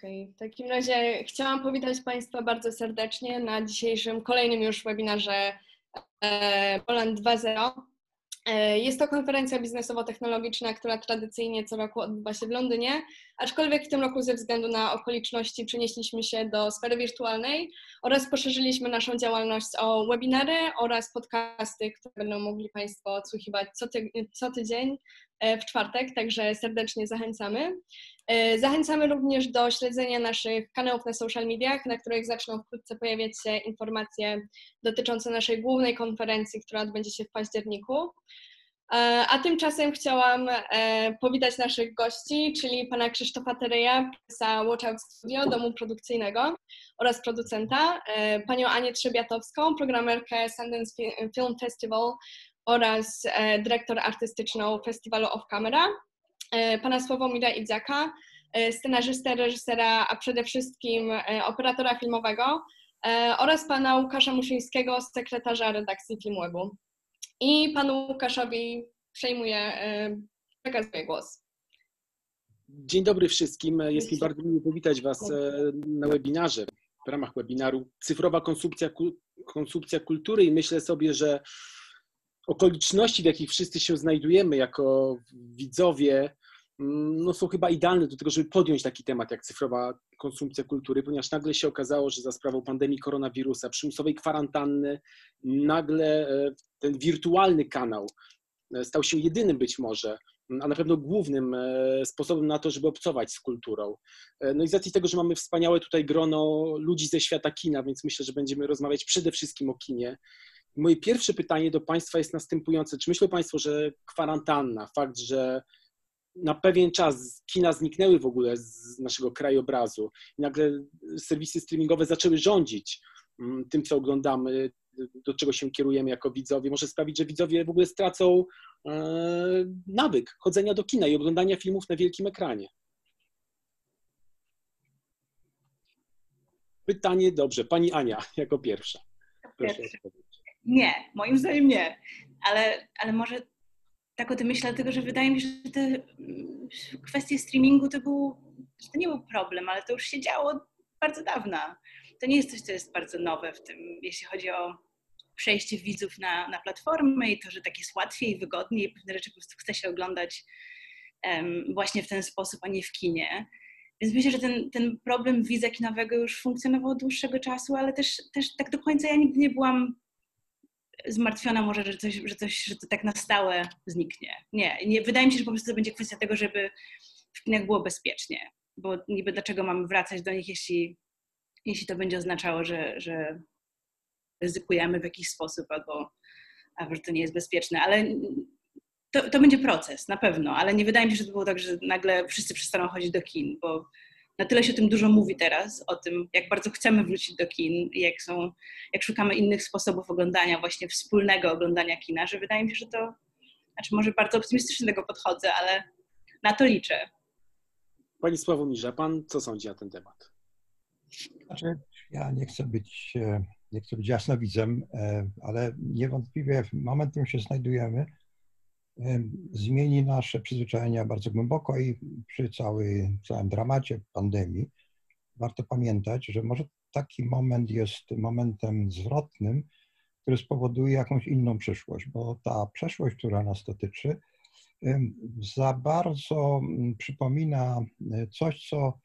Okay. W takim razie chciałam powitać Państwa bardzo serdecznie na dzisiejszym kolejnym już webinarze e, Poland 2.0. E, jest to konferencja biznesowo-technologiczna, która tradycyjnie co roku odbywa się w Londynie, aczkolwiek w tym roku ze względu na okoliczności przenieśliśmy się do sfery wirtualnej oraz poszerzyliśmy naszą działalność o webinary oraz podcasty, które będą mogli Państwo odsłuchiwać co, ty co tydzień e, w czwartek, także serdecznie zachęcamy. E, zachęcamy również do śledzenia naszych kanałów na social mediach, na których zaczną wkrótce pojawiać się informacje dotyczące naszej głównej konferencji, która odbędzie się w październiku. E, a tymczasem chciałam e, powitać naszych gości, czyli pana Krzysztofa Tereja, prezesa Watchout Studio, domu produkcyjnego oraz producenta, panią Anię Trzebiatowską, programerkę Sundance Film Festival oraz dyrektor artystyczną festiwalu Off Camera E, pana Sławomira Idziaka, e, scenarzystę, reżysera, a przede wszystkim e, operatora filmowego oraz pana Łukasza Muszyńskiego, sekretarza redakcji Filmwebu. I panu Łukaszowi przejmuję, przekazuję głos. Dzień dobry wszystkim. Jest mi bardzo miło powitać Was na webinarze, w ramach webinaru Cyfrowa konsumpcja, konsumpcja kultury i myślę sobie, że okoliczności, w jakich wszyscy się znajdujemy jako widzowie, no, są chyba idealne do tego, żeby podjąć taki temat jak cyfrowa konsumpcja kultury, ponieważ nagle się okazało, że za sprawą pandemii koronawirusa, przymusowej kwarantanny, nagle e, ten wirtualny kanał e, stał się jedynym być może, a na pewno głównym e, sposobem na to, żeby obcować z kulturą. No i z racji tego, że mamy wspaniałe tutaj grono ludzi ze świata kina, więc myślę, że będziemy rozmawiać przede wszystkim o kinie Moje pierwsze pytanie do Państwa jest następujące. Czy myślą Państwo, że kwarantanna, fakt, że na pewien czas kina zniknęły w ogóle z naszego krajobrazu i nagle serwisy streamingowe zaczęły rządzić mm, tym, co oglądamy, do czego się kierujemy jako widzowie, może sprawić, że widzowie w ogóle stracą e, nawyk chodzenia do kina i oglądania filmów na wielkim ekranie. Pytanie dobrze, pani Ania jako pierwsza. Proszę nie, moim zdaniem nie. Ale, ale może tak o tym myślę, dlatego że wydaje mi się, że te mm, kwestie streamingu to, był, to nie był problem, ale to już się działo bardzo dawno. To nie jest coś, co jest bardzo nowe w tym, jeśli chodzi o przejście widzów na, na platformę i to, że tak jest łatwiej, wygodniej, pewne rzeczy po prostu chce się oglądać um, właśnie w ten sposób, a nie w kinie. Więc myślę, że ten, ten problem widza kinowego już funkcjonował od dłuższego czasu, ale też, też tak do końca ja nigdy nie byłam zmartwiona może, że coś, że coś, że to tak na stałe zniknie. Nie, nie, wydaje mi się, że po prostu to będzie kwestia tego, żeby w kinach było bezpiecznie, bo niby dlaczego mamy wracać do nich, jeśli, jeśli to będzie oznaczało, że, że ryzykujemy w jakiś sposób albo, że to nie jest bezpieczne, ale to, to będzie proces, na pewno, ale nie wydaje mi się, że to było tak, że nagle wszyscy przestaną chodzić do kin, bo na tyle się o tym dużo mówi teraz, o tym, jak bardzo chcemy wrócić do kin, jak, są, jak szukamy innych sposobów oglądania, właśnie wspólnego oglądania kina, że wydaje mi się, że to, znaczy może bardzo optymistycznie do tego podchodzę, ale na to liczę. Pani Sławomirze, pan co sądzi na ten temat? Znaczy, ja nie chcę być, e, nie chcę być jasnowidzem, e, ale niewątpliwie w moment, w którym się znajdujemy, zmieni nasze przyzwyczajenia bardzo głęboko i przy cały, całym dramacie pandemii warto pamiętać, że może taki moment jest momentem zwrotnym, który spowoduje jakąś inną przyszłość, bo ta przeszłość, która nas dotyczy, za bardzo przypomina e, coś, co,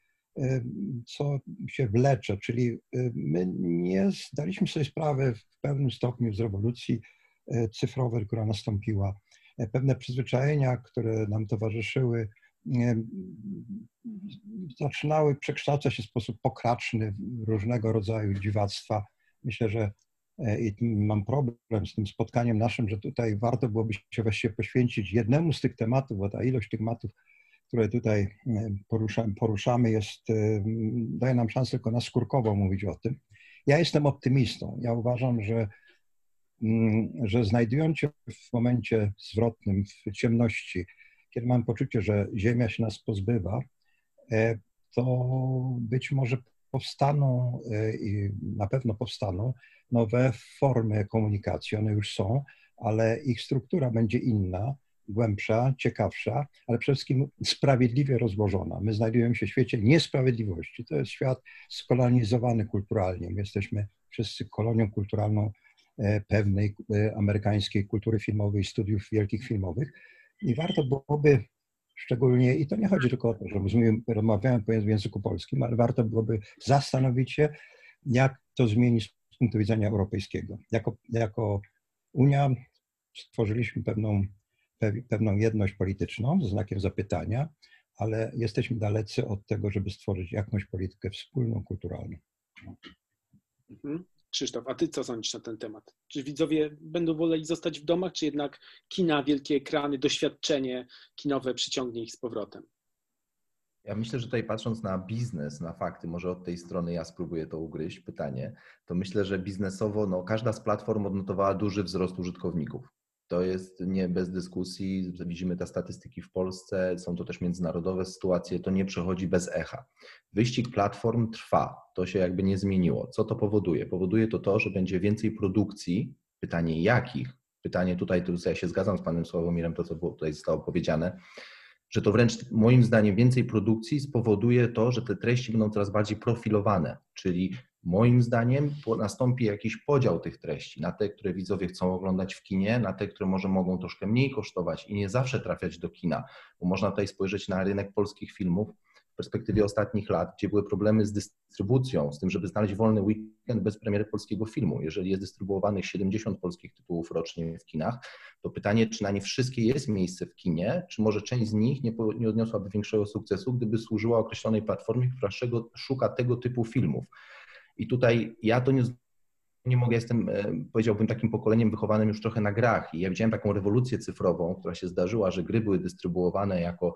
co się wlecze, czyli my nie zdaliśmy sobie sprawy w pewnym stopniu z rewolucji e, cyfrowej, która nastąpiła pewne przyzwyczajenia, które nam towarzyszyły, zaczynały przekształcać się w sposób pokraczny w różnego rodzaju dziwactwa. Myślę, że e, i mam problem z tym spotkaniem naszym, że tutaj warto byłoby się właściwie poświęcić jednemu z tych tematów, bo ta ilość tych tematów, które tutaj poruszamy, poruszamy jest, e, daje nam szansę tylko na skórkowo mówić o tym. Ja jestem optymistą. Ja uważam, że że znajdując się w momencie zwrotnym, w ciemności, kiedy mam poczucie, że Ziemia się nas pozbywa, e, to być może powstaną e, i na pewno powstaną nowe formy komunikacji. One już są, ale ich struktura będzie inna. głębsza, ciekawsza, ale przede wszystkim sprawiedliwie rozłożona. My znajdujemy się w świecie niesprawiedliwości. To jest świat skolonizowany kulturalnie. My jesteśmy wszyscy kolonią kulturalną pewnej e, amerykańskiej kultury filmowej, studiów wielkich filmowych. I warto byłoby szczególnie, i to nie chodzi tylko o to, że rozmawiamy w języku polskim, ale warto byłoby zastanowić się, jak to zmienić z punktu widzenia europejskiego. Jako, jako Unia stworzyliśmy pewną, pewną jedność polityczną z znakiem zapytania, ale jesteśmy dalecy od tego, żeby stworzyć jakąś politykę wspólną, kulturalną. Mhm. Krzysztof, a ty co sądzisz na ten temat? Czy widzowie będą woleli zostać w domach, czy jednak kina, wielkie ekrany, doświadczenie kinowe przyciągnie ich z powrotem? Ja myślę, że tutaj patrząc na biznes, na fakty, może od tej strony ja spróbuję to ugryźć, pytanie, to myślę, że biznesowo no, każda z platform odnotowała duży wzrost użytkowników. To jest nie bez dyskusji. Widzimy te statystyki w Polsce, są to też międzynarodowe sytuacje, to nie przechodzi bez echa. Wyścig platform trwa, to się jakby nie zmieniło. Co to powoduje? Powoduje to to, że będzie więcej produkcji. Pytanie jakich? Pytanie tutaj, tu ja się zgadzam z panem Sławomirem, to co tutaj zostało powiedziane, że to wręcz moim zdaniem więcej produkcji spowoduje to, że te treści będą coraz bardziej profilowane, czyli moim zdaniem nastąpi jakiś podział tych treści na te, które widzowie chcą oglądać w kinie, na te, które może mogą troszkę mniej kosztować i nie zawsze trafiać do kina, bo można tutaj spojrzeć na rynek polskich filmów w perspektywie ostatnich lat, gdzie były problemy z dystrybucją, z tym, żeby znaleźć wolny weekend bez premiery polskiego filmu. Jeżeli jest dystrybuowanych 70 polskich tytułów rocznie w kinach, to pytanie, czy na nie wszystkie jest miejsce w kinie, czy może część z nich nie, nie odniosłaby większego sukcesu, gdyby służyła określonej platformie, która szuka tego typu filmów. I tutaj ja to nie, nie mogę, jestem, e, powiedziałbym, takim pokoleniem wychowanym już trochę na grach. I ja widziałem taką rewolucję cyfrową, która się zdarzyła, że gry były dystrybuowane jako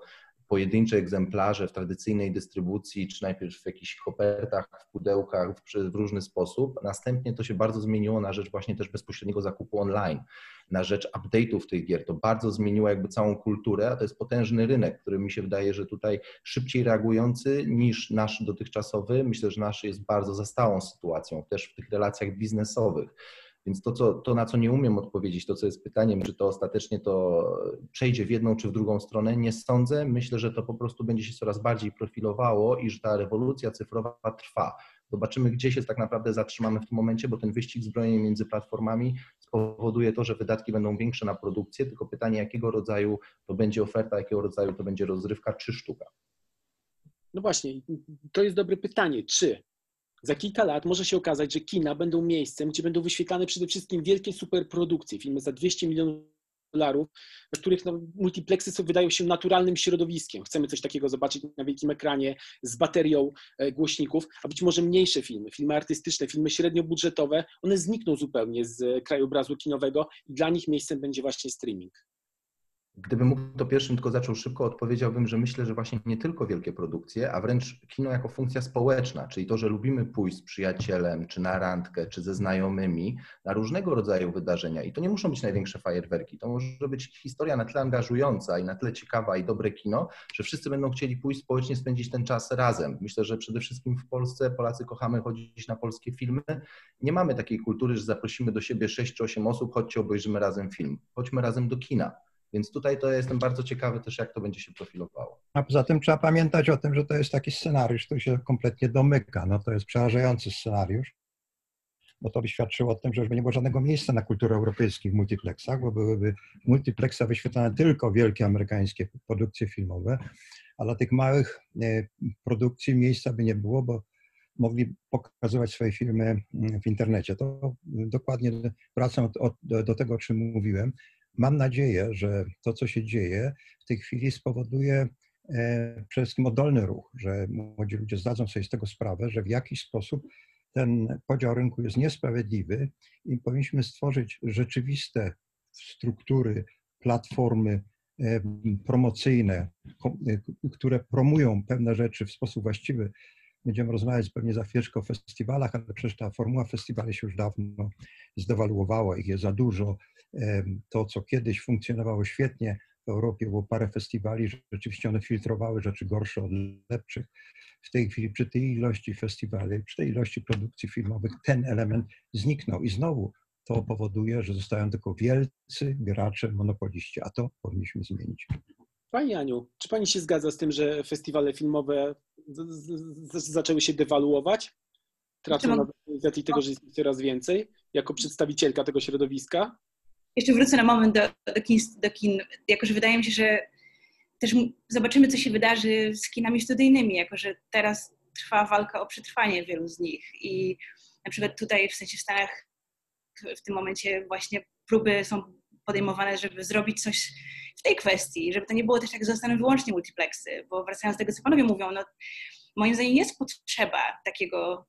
pojedyncze egzemplarze w tradycyjnej dystrybucji, czy najpierw w jakichś kopertach, w pudełkach, w, w różny sposób. Następnie to się bardzo zmieniło na rzecz właśnie też bezpośredniego zakupu online, na rzecz update'ów tych gier. To bardzo zmieniło jakby całą kulturę, a to jest potężny rynek, który mi się wydaje, że tutaj szybciej reagujący niż nasz dotychczasowy. Myślę, że nasz jest bardzo za stałą sytuacją, też w tych relacjach biznesowych. Więc to, co, to, na co nie umiem odpowiedzieć, to co jest pytaniem, czy to ostatecznie to przejdzie w jedną czy w drugą stronę, nie sądzę. Myślę, że to po prostu będzie się coraz bardziej profilowało i że ta rewolucja cyfrowa trwa. Zobaczymy, gdzie się tak naprawdę zatrzymamy w tym momencie, bo ten wyścig zbrojeń między platformami spowoduje to, że wydatki będą większe na produkcję, tylko pytanie, jakiego rodzaju to będzie oferta, jakiego rodzaju to będzie rozrywka czy sztuka. No właśnie, to jest dobre pytanie. Czy za kilka lat może się okazać, że kina będą miejscem, gdzie będą wyświetlane przede wszystkim wielkie superprodukcje, filmy za 200 milionów dolarów, w których no, są, wydają się naturalnym środowiskiem. Chcemy coś takiego zobaczyć na wielkim ekranie z baterią e, głośników, a być może mniejsze filmy, filmy artystyczne, filmy średniobudżetowe, one znikną zupełnie z krajobrazu kinowego i dla nich miejscem będzie właśnie streaming. Gdybym mógł, to pierwszym tylko zaczął szybko, odpowiedziałbym, że myślę, że właśnie nie tylko wielkie produkcje, a wręcz kino jako funkcja społeczna, czyli to, że lubimy pójść z przyjacielem, czy na randkę, czy ze znajomymi na różnego rodzaju wydarzenia. I to nie muszą być największe fajerwerki. To może być historia na tyle angażująca i na tyle ciekawa i dobre kino, że wszyscy będą chcieli pójść społecznie, spędzić ten czas razem. Myślę, że przede wszystkim w Polsce Polacy kochamy chodzić na polskie filmy. Nie mamy takiej kultury, że zaprosimy do siebie 6 czy 8 osób, chodźcie obejrzymy razem film. Chodźmy razem do kina więc tutaj to jestem bardzo ciekawy też, jak to będzie się profilowało. A poza tym trzeba pamiętać o tym, że to jest taki scenariusz, który się kompletnie domyka. No to jest przerażający scenariusz, bo to by świadczyło o tym, że już by nie było żadnego miejsca na kulturę europejskich w multiplexach, bo byłyby multiplexa wyświetlane tylko wielkie amerykańskie produkcje filmowe, a dla tych małych e, produkcji miejsca by nie było, bo mogli pokazywać swoje filmy mm, w internecie. To dokładnie wracam do, do tego, o czym mówiłem. Mam nadzieję, że to, co się dzieje w tej chwili spowoduje e, przede wszystkim oddolny ruch, że młodzi ludzie zdadzą sobie z tego sprawę, że w jakiś sposób ten podział rynku jest niesprawiedliwy i powinniśmy stworzyć rzeczywiste struktury, platformy e, promocyjne, e, które promują pewne rzeczy w sposób właściwy. Będziemy rozmawiać pewnie za chwileczkę o festiwalach, ale przecież ta formuła festiwali się już dawno zdewaluowała, ich jest za dużo to, co kiedyś funkcjonowało świetnie w Europie, było parę festiwali, rzeczywiście one filtrowały rzeczy gorsze od lepszych. W tej chwili przy tej ilości festiwali, przy tej ilości produkcji filmowych ten element zniknął i znowu to powoduje, że zostają tylko wielcy gracze, monopoliści, a to powinniśmy zmienić. Pani Aniu, czy Pani się zgadza z tym, że festiwale filmowe zaczęły się dewaluować? Tracą na organizacji tego, że jest coraz więcej, jako przedstawicielka tego środowiska? Jeszcze wrócę na moment do, do, kin, do kin, jako że wydaje mi się, że też zobaczymy, co się wydarzy z kinami studyjnymi, jako że teraz trwa walka o przetrwanie wielu z nich. I na przykład tutaj, w sensie w Stanach w tym momencie właśnie próby są podejmowane, żeby zrobić coś w tej kwestii, żeby to nie było też tak, zostaną wyłącznie multiplexy, bo wracając do tego, co panowie mówią, no moim zdaniem jest potrzeba takiego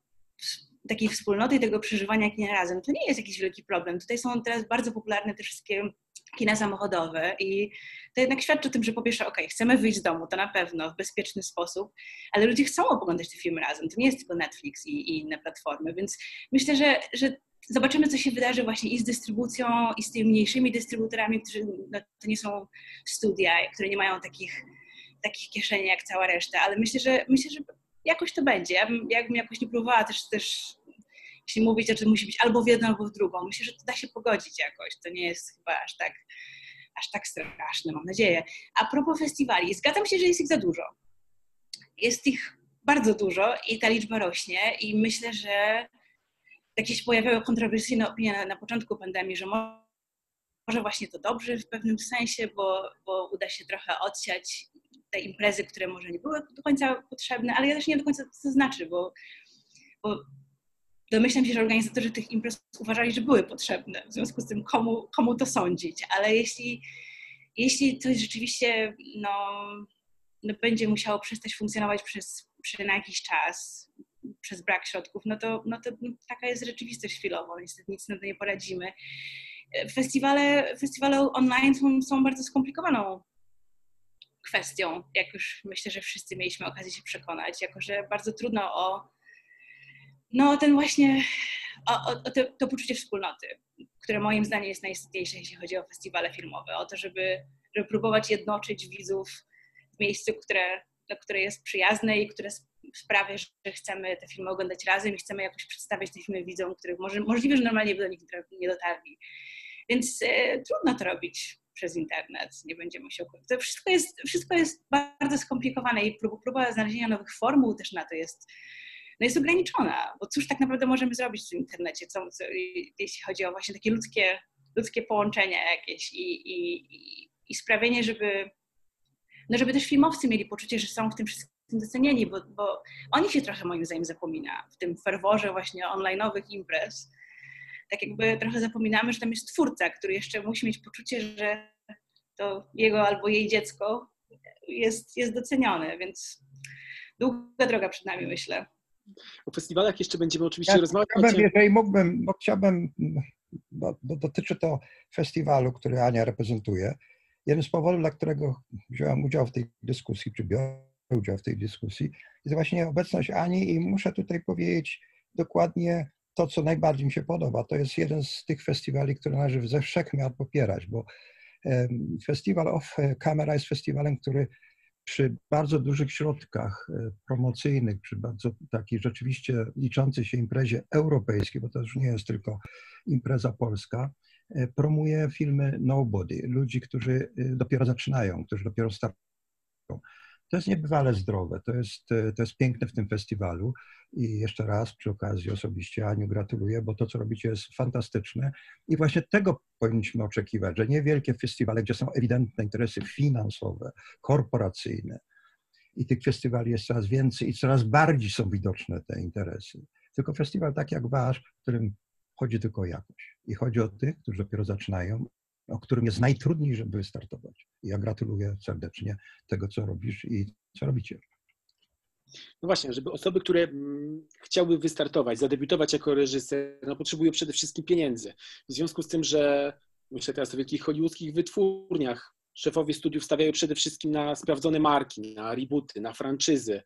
takiej wspólnoty i tego przeżywania kina razem. To nie jest jakiś wielki problem. Tutaj są teraz bardzo popularne te wszystkie kina samochodowe i to jednak świadczy o tym, że po pierwsze, ok, chcemy wyjść z domu, to na pewno w bezpieczny sposób, ale ludzie chcą oglądać te filmy razem. To nie jest tylko Netflix i, i inne platformy, więc myślę, że, że zobaczymy, co się wydarzy właśnie i z dystrybucją, i z tymi mniejszymi dystrybutorami, którzy no, to nie są studia, które nie mają takich, takich kieszeni jak cała reszta, ale myślę, że myślę, że jakoś to będzie. Ja bym, ja bym jakoś nie próbowała też, też jeśli mówić, że musi być albo w jedną, albo w drugą. Myślę, że to da się pogodzić jakoś. To nie jest chyba aż tak, aż tak straszne, mam nadzieję. A propos festiwali, zgadzam się, że jest ich za dużo. Jest ich bardzo dużo i ta liczba rośnie i myślę, że jakieś się pojawiały kontrowersyjne opinie na, na początku pandemii, że może właśnie to dobrze w pewnym sensie, bo, bo uda się trochę odsiać te imprezy, które może nie były do końca potrzebne, ale ja też nie do końca co to znaczy, bo, bo domyślam się, że organizatorzy tych imprez uważali, że były potrzebne. W związku z tym komu, komu to sądzić, ale jeśli, jeśli coś rzeczywiście no, no będzie musiało przestać funkcjonować przez, przez na jakiś czas, przez brak środków, no to, no to taka jest rzeczywistość chwilowo, niestety nic na to nie poradzimy. Festiwale, festiwale online są, są bardzo skomplikowaną kwestią, jak już myślę, że wszyscy mieliśmy okazję się przekonać, jako że bardzo trudno o no, ten właśnie, o, o, o te, to poczucie wspólnoty, które moim zdaniem jest najistotniejsze, jeśli chodzi o festiwale filmowe, o to, żeby, żeby próbować jednoczyć widzów w miejscu, które, które jest przyjazne i które sprawia, że chcemy te filmy oglądać razem i chcemy jakoś przedstawiać te filmy widzom, których może, możliwe, że normalnie by do nich nie dotarli. Więc e, trudno to robić przez internet, nie będziemy się To wszystko jest, wszystko jest bardzo skomplikowane i próba, próba znalezienia nowych formuł też na to jest, no jest ograniczona, bo cóż tak naprawdę możemy zrobić w tym internecie, co, co, jeśli chodzi o właśnie takie ludzkie, ludzkie połączenia jakieś i, i, i sprawienie, żeby, no żeby też filmowcy mieli poczucie, że są w tym wszystkim docenieni, bo, bo oni się trochę moim zdaniem zapomina w tym ferworze właśnie online'owych imprez. Tak jakby trochę zapominamy, że tam jest twórca, który jeszcze musi mieć poczucie, że to jego albo jej dziecko jest, jest docenione, więc długa droga przed nami, myślę. O festiwalach jeszcze będziemy oczywiście ja rozmawiać. Chciałbym, jeżeli mógłbym, bo chciałbym, bo, bo dotyczy to festiwalu, który Ania reprezentuje. Jeden z powodów, dla którego wziąłem udział w tej dyskusji, czy biorę udział w tej dyskusji, jest właśnie obecność Ani i muszę tutaj powiedzieć dokładnie to, co najbardziej mi się podoba. To jest jeden z tych festiwali, które należy ze wszechmiar popierać, bo Festiwal Off Camera jest festiwalem, który przy bardzo dużych środkach e, promocyjnych, przy bardzo takiej rzeczywiście liczącej się imprezie europejskiej, bo to już nie jest tylko impreza polska, e, promuje filmy nobody, ludzi, którzy e, dopiero zaczynają, którzy dopiero startują. To jest niebywale zdrowe, to jest, to jest piękne w tym festiwalu. I jeszcze raz przy okazji osobiście Aniu gratuluję, bo to, co robicie jest fantastyczne. I właśnie tego powinniśmy oczekiwać, że nie wielkie festiwale, gdzie są ewidentne interesy finansowe, korporacyjne i tych festiwali jest coraz więcej i coraz bardziej są widoczne te interesy, tylko festiwal tak jak wasz, w którym chodzi tylko o jakość. I chodzi o tych, którzy dopiero zaczynają o którym jest najtrudniej, żeby wystartować. Ja gratuluję serdecznie tego, co robisz i co robicie. No właśnie, żeby osoby, które mm, chciały wystartować, zadebiutować jako reżyser, no potrzebują przede wszystkim pieniędzy. W związku z tym, że myślę teraz o wielkich hollywoodzkich wytwórniach, szefowie studiów stawiają przede wszystkim na sprawdzone marki, na rebooty, na franczyzy.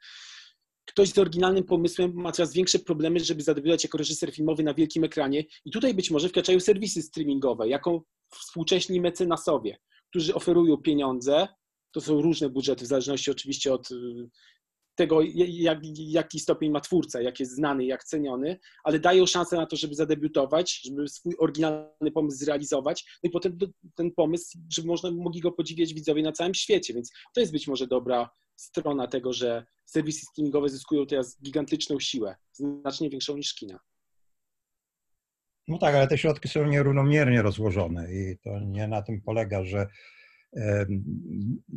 Ktoś z oryginalnym pomysłem ma coraz większe problemy, żeby zadebiutować jako reżyser filmowy na wielkim ekranie i tutaj być może wkraczają serwisy streamingowe, jako współcześni mecenasowie, którzy oferują pieniądze. To są różne budżety, w zależności oczywiście od tego, jak, jaki stopień ma twórca, jak jest znany, jak ceniony, ale dają szansę na to, żeby zadebiutować, żeby swój oryginalny pomysł zrealizować, no i potem ten pomysł, żeby można mogli go podziwiać widzowie na całym świecie, więc to jest być może dobra strona tego, że serwisy streamingowe zyskują teraz gigantyczną siłę, znacznie większą niż kina. No tak, ale te środki są nierównomiernie rozłożone i to nie na tym polega, że,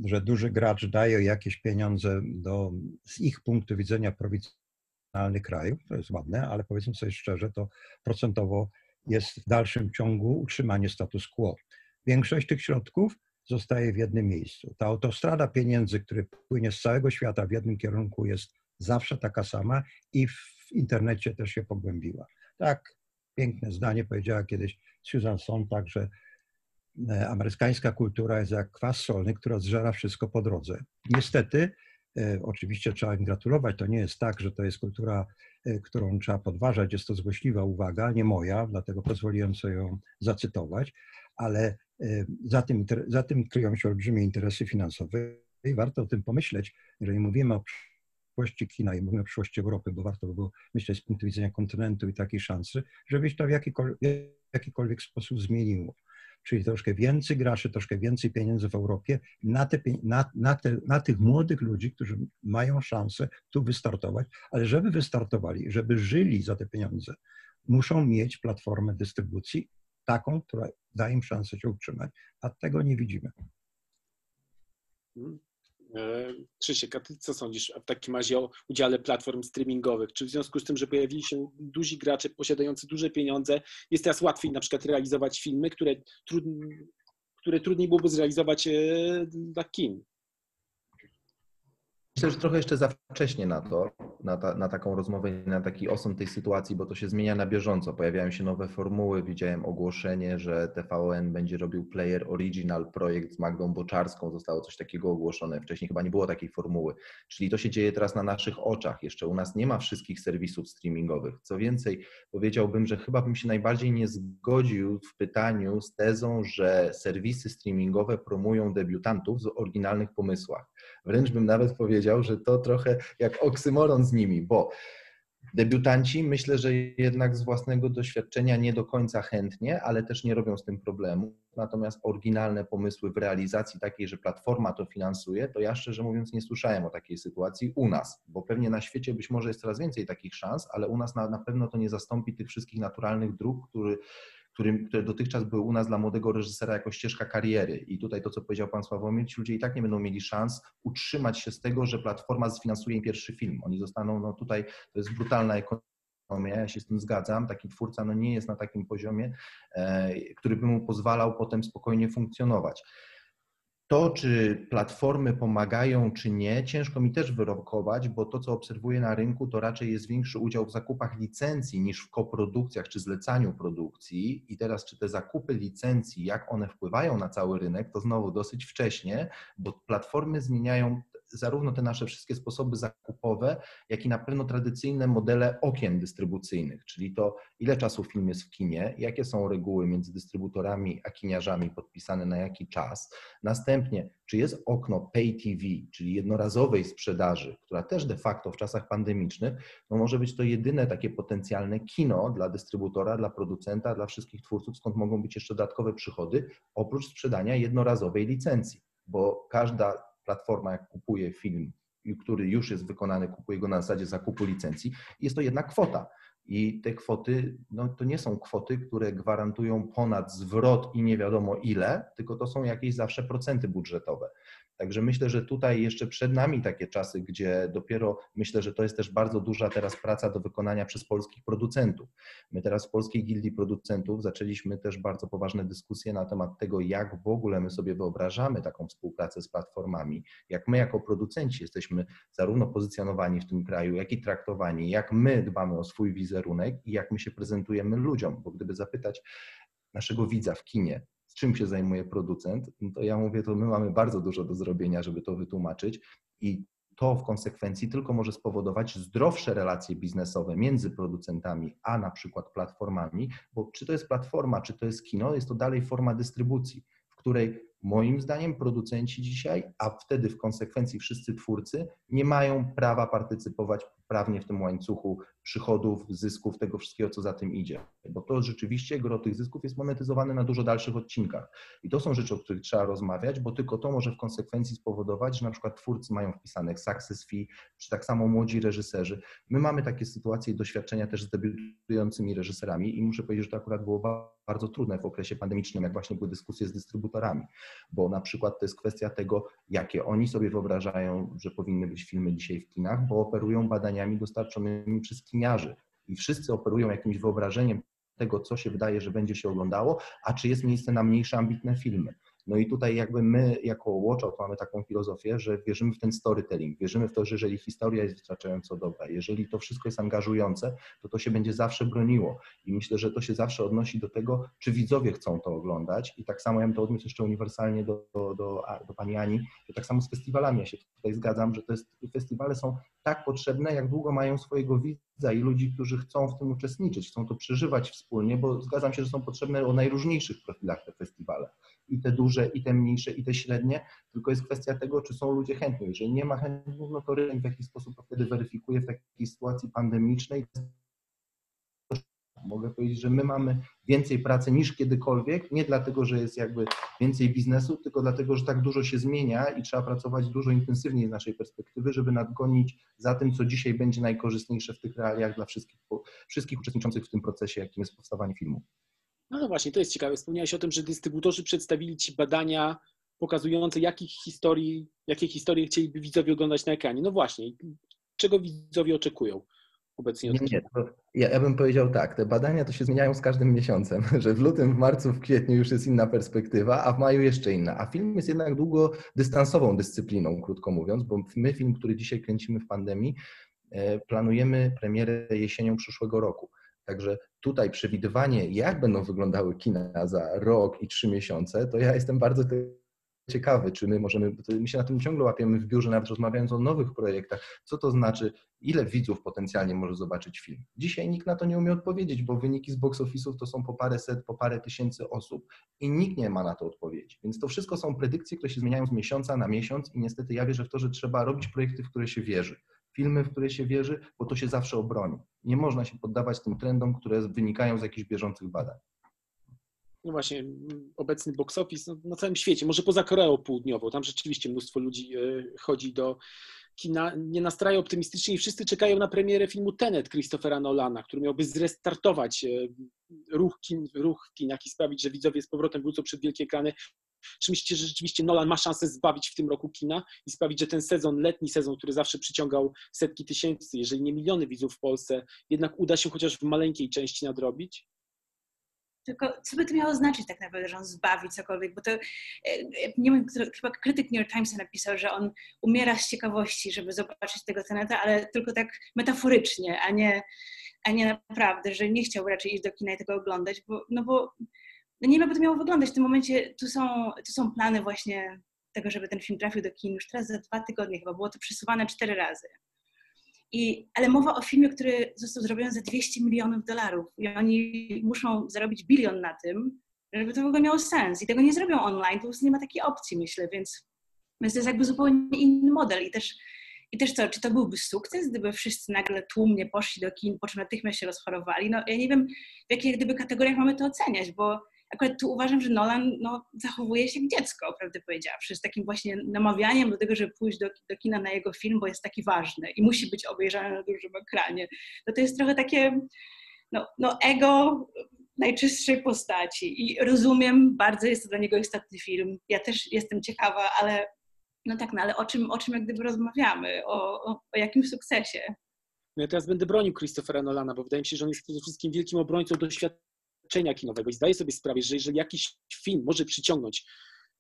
że duży gracz daje jakieś pieniądze do, z ich punktu widzenia prowincjonalnych krajów, to jest ładne, ale powiedzmy sobie szczerze, to procentowo jest w dalszym ciągu utrzymanie status quo. Większość tych środków zostaje w jednym miejscu. Ta autostrada pieniędzy, który płynie z całego świata w jednym kierunku, jest zawsze taka sama i w internecie też się pogłębiła. Tak, piękne zdanie powiedziała kiedyś Susan Sontag, że e, amerykańska kultura jest jak kwas solny, która zżera wszystko po drodze. Niestety, e, oczywiście trzeba im gratulować, to nie jest tak, że to jest kultura, e, którą trzeba podważać, jest to złośliwa uwaga, nie moja, dlatego pozwoliłem sobie ją zacytować, ale za tym, za tym kryją się olbrzymie interesy finansowe i warto o tym pomyśleć, jeżeli mówimy o przyszłości kina i mówimy o przyszłości Europy, bo warto by było myśleć z punktu widzenia kontynentu i takiej szansy, żeby to w jakikolwiek, w jakikolwiek sposób zmieniło. Czyli troszkę więcej graczy, troszkę więcej pieniędzy w Europie na, te, na, na, te, na tych młodych ludzi, którzy mają szansę tu wystartować, ale żeby wystartowali, żeby żyli za te pieniądze, muszą mieć platformę dystrybucji taką, która da im szansę się utrzymać, a tego nie widzimy. E, Krzysiek, a ty co sądzisz w takim razie o udziale platform streamingowych? Czy w związku z tym, że pojawili się duzi gracze posiadający duże pieniądze, jest teraz łatwiej na przykład realizować filmy, które, trud, które trudniej byłoby zrealizować e, dla kin? Myślę, że trochę jeszcze za wcześnie na to, na, ta, na taką rozmowę, na taki osąd tej sytuacji, bo to się zmienia na bieżąco. Pojawiają się nowe formuły. Widziałem ogłoszenie, że TVN będzie robił Player Original projekt z Magdą Boczarską. Zostało coś takiego ogłoszone. Wcześniej chyba nie było takiej formuły. Czyli to się dzieje teraz na naszych oczach. Jeszcze u nas nie ma wszystkich serwisów streamingowych. Co więcej, powiedziałbym, że chyba bym się najbardziej nie zgodził w pytaniu z tezą, że serwisy streamingowe promują debiutantów z oryginalnych pomysłach. Wręcz bym nawet powiedział, że to trochę jak oksymoron z nimi, bo debiutanci myślę, że jednak z własnego doświadczenia nie do końca chętnie, ale też nie robią z tym problemu. Natomiast oryginalne pomysły w realizacji takiej, że platforma to finansuje, to ja szczerze mówiąc nie słyszałem o takiej sytuacji u nas, bo pewnie na świecie być może jest coraz więcej takich szans, ale u nas na, na pewno to nie zastąpi tych wszystkich naturalnych dróg, który, którym, które dotychczas były u nas dla młodego reżysera jako ścieżka kariery. I tutaj to, co powiedział pan Sławomir, ci ludzie i tak nie będą mieli szans utrzymać się z tego, że platforma sfinansuje im pierwszy film. Oni zostaną, no tutaj to jest brutalna ekonomia, ja się z tym zgadzam. Taki twórca no, nie jest na takim poziomie, e, który by mu pozwalał potem spokojnie funkcjonować. To, czy platformy pomagają, czy nie, ciężko mi też wyrokować, bo to, co obserwuję na rynku, to raczej jest większy udział w zakupach licencji niż w koprodukcjach czy zlecaniu produkcji. I teraz, czy te zakupy licencji, jak one wpływają na cały rynek, to znowu dosyć wcześnie, bo platformy zmieniają zarówno te nasze wszystkie sposoby zakupowe, jak i na pewno tradycyjne modele okien dystrybucyjnych, czyli to, ile czasu film jest w kinie, jakie są reguły między dystrybutorami a kiniarzami podpisane na jaki czas. Następnie, czy jest okno pay TV, czyli jednorazowej sprzedaży, która też de facto w czasach pandemicznych no może być to jedyne takie potencjalne kino dla dystrybutora, dla producenta, dla wszystkich twórców, skąd mogą być jeszcze dodatkowe przychody, oprócz sprzedania jednorazowej licencji, bo każda platforma, jak kupuje film, który już jest wykonany, kupuje go na zasadzie zakupu licencji, jest to jednak kwota. I te kwoty, no to nie są kwoty, które gwarantują ponad zwrot i nie wiadomo ile, tylko to są jakieś zawsze procenty budżetowe. Także myślę, że tutaj jeszcze przed nami takie czasy, gdzie dopiero myślę, że to jest też bardzo duża teraz praca do wykonania przez polskich producentów. My teraz w Polskiej Gildii Producentów zaczęliśmy też bardzo poważne dyskusje na temat tego, jak w ogóle my sobie wyobrażamy taką współpracę z platformami, jak my jako producenci jesteśmy zarówno pozycjonowani w tym kraju, jak i traktowani, jak my dbamy o swój wizerunek i jak my się prezentujemy ludziom, bo gdyby zapytać naszego widza w kinie, czym się zajmuje producent, no to ja mówię, to my mamy bardzo dużo do zrobienia, żeby to wytłumaczyć. I to w konsekwencji tylko może spowodować zdrowsze relacje biznesowe między producentami a na przykład platformami, bo czy to jest platforma, czy to jest kino, jest to dalej forma dystrybucji, w której Moim zdaniem producenci dzisiaj, a wtedy w konsekwencji wszyscy twórcy, nie mają prawa partycypować prawnie w tym łańcuchu przychodów, zysków, tego wszystkiego, co za tym idzie. Bo to rzeczywiście gro tych zysków jest monetyzowane na dużo dalszych odcinkach. I to są rzeczy, o których trzeba rozmawiać, bo tylko to może w konsekwencji spowodować, że na przykład twórcy mają wpisane success fee, czy tak samo młodzi reżyserzy. My mamy takie sytuacje i doświadczenia też z debiutującymi reżyserami i muszę powiedzieć, że to akurat było bardzo trudne w okresie pandemicznym, jak właśnie były dyskusje z dystrybutorami, bo na przykład to jest kwestia tego, jakie oni sobie wyobrażają, że powinny być filmy dzisiaj w kinach, bo operują badaniami dostarczonymi przez kiniarzy i wszyscy operują jakimś wyobrażeniem tego, co się wydaje, że będzie się oglądało, a czy jest miejsce na mniejsze, ambitne filmy. No i tutaj jakby my jako Watchout mamy taką filozofię, że wierzymy w ten storytelling, wierzymy w to, że jeżeli historia jest wystarczająco dobra, jeżeli to wszystko jest angażujące, to to się będzie zawsze broniło. I myślę, że to się zawsze odnosi do tego, czy widzowie chcą to oglądać. I tak samo ja bym to odniósł jeszcze uniwersalnie do, do, do, do pani Ani, to tak samo z festiwalami. Ja się tutaj zgadzam, że to jest, festiwale są tak potrzebne, jak długo mają swojego widza i ludzi, którzy chcą w tym uczestniczyć, chcą to przeżywać wspólnie, bo zgadzam się, że są potrzebne o najróżniejszych profilach te festiwale i te duże, i te mniejsze, i te średnie, tylko jest kwestia tego, czy są ludzie chętni. Jeżeli nie ma chętnych, no to rynek w jakiś sposób wtedy weryfikuje w takiej sytuacji pandemicznej. Mogę powiedzieć, że my mamy więcej pracy niż kiedykolwiek, nie dlatego, że jest jakby więcej biznesu, tylko dlatego, że tak dużo się zmienia i trzeba pracować dużo intensywniej z naszej perspektywy, żeby nadgonić za tym, co dzisiaj będzie najkorzystniejsze w tych realiach dla wszystkich, wszystkich uczestniczących w tym procesie, jakim jest powstawanie filmu. No, no właśnie, to jest ciekawe. Wspomniałeś o tym, że dystrybutorzy przedstawili Ci badania pokazujące, jakich historii, jakie historie chcieliby widzowie oglądać na ekranie. No właśnie, czego widzowie oczekują obecnie? Nie, nie, ja, ja bym powiedział tak, te badania to się zmieniają z każdym miesiącem, że w lutym, w marcu, w kwietniu już jest inna perspektywa, a w maju jeszcze inna. A film jest jednak długodystansową dyscypliną, krótko mówiąc, bo my film, który dzisiaj kręcimy w pandemii, e, planujemy premierę jesienią przyszłego roku. Także tutaj przewidywanie, jak będą wyglądały kina za rok i trzy miesiące, to ja jestem bardzo ciekawy, czy my możemy, my się na tym ciągle łapiemy w biurze, nawet rozmawiając o nowych projektach, co to znaczy, ile widzów potencjalnie może zobaczyć film. Dzisiaj nikt na to nie umie odpowiedzieć, bo wyniki z box office'ów to są po parę set, po parę tysięcy osób i nikt nie ma na to odpowiedzi. Więc to wszystko są predykcje, które się zmieniają z miesiąca na miesiąc i niestety ja wierzę w to, że trzeba robić projekty, w które się wierzy filmy, w które się wierzy, bo to się zawsze obroni. Nie można się poddawać tym trendom, które wynikają z jakichś bieżących badań. No właśnie, obecny box office no, na całym świecie, może poza Koreą Południową, tam rzeczywiście mnóstwo ludzi e, chodzi do kina, nie nastraja optymistycznie i wszyscy czekają na premierę filmu Tenet Christophera Nolana, który miałby zrestartować e, ruch, kin, ruch w kinach i sprawić, że widzowie z powrotem wrócą przed wielkie ekrany czy myślicie, że rzeczywiście Nolan ma szansę zbawić w tym roku kina i sprawić, że ten sezon, letni sezon, który zawsze przyciągał setki tysięcy, jeżeli nie miliony widzów w Polsce, jednak uda się chociaż w maleńkiej części nadrobić? Tylko co by to miało znaczyć tak naprawdę, że on zbawi cokolwiek, bo to, e, nie wiem, chyba krytyk New York Timesa napisał, że on umiera z ciekawości, żeby zobaczyć tego teneta, ale tylko tak metaforycznie, a nie, a nie naprawdę, że nie chciał raczej iść do kina i tego oglądać, bo, no bo no nie wiem, jak to miało wyglądać. W tym momencie tu są, tu są plany właśnie tego, żeby ten film trafił do kin już teraz za dwa tygodnie chyba. Było to przesuwane cztery razy. I, ale mowa o filmie, który został zrobiony za 200 milionów dolarów i oni muszą zarobić bilion na tym, żeby to w ogóle miało sens. I tego nie zrobią online, po prostu nie ma takiej opcji, myślę, więc, więc to jest jakby zupełnie inny model. I też, I też co, czy to byłby sukces, gdyby wszyscy nagle tłumnie poszli do kin, po czym natychmiast się rozchorowali? No ja nie wiem, w jakich gdyby kategoriach mamy to oceniać, bo akurat tu uważam, że Nolan no, zachowuje się jak dziecko, prawdę powiedziawszy, z takim właśnie namawianiem do tego, żeby pójść do, do kina na jego film, bo jest taki ważny i musi być obejrzany na dużym ekranie. No to jest trochę takie no, no ego najczystszej postaci i rozumiem, bardzo jest to dla niego istotny film. Ja też jestem ciekawa, ale no tak, no ale o czym, o czym jak gdyby rozmawiamy? O, o, o jakim sukcesie? No ja teraz będę bronił Christophera Nolana, bo wydaje mi się, że on jest przede wszystkim wielkim obrońcą doświadczenia doświadczenia kinowego i zdaję sobie sprawę, że jeżeli jakiś film może przyciągnąć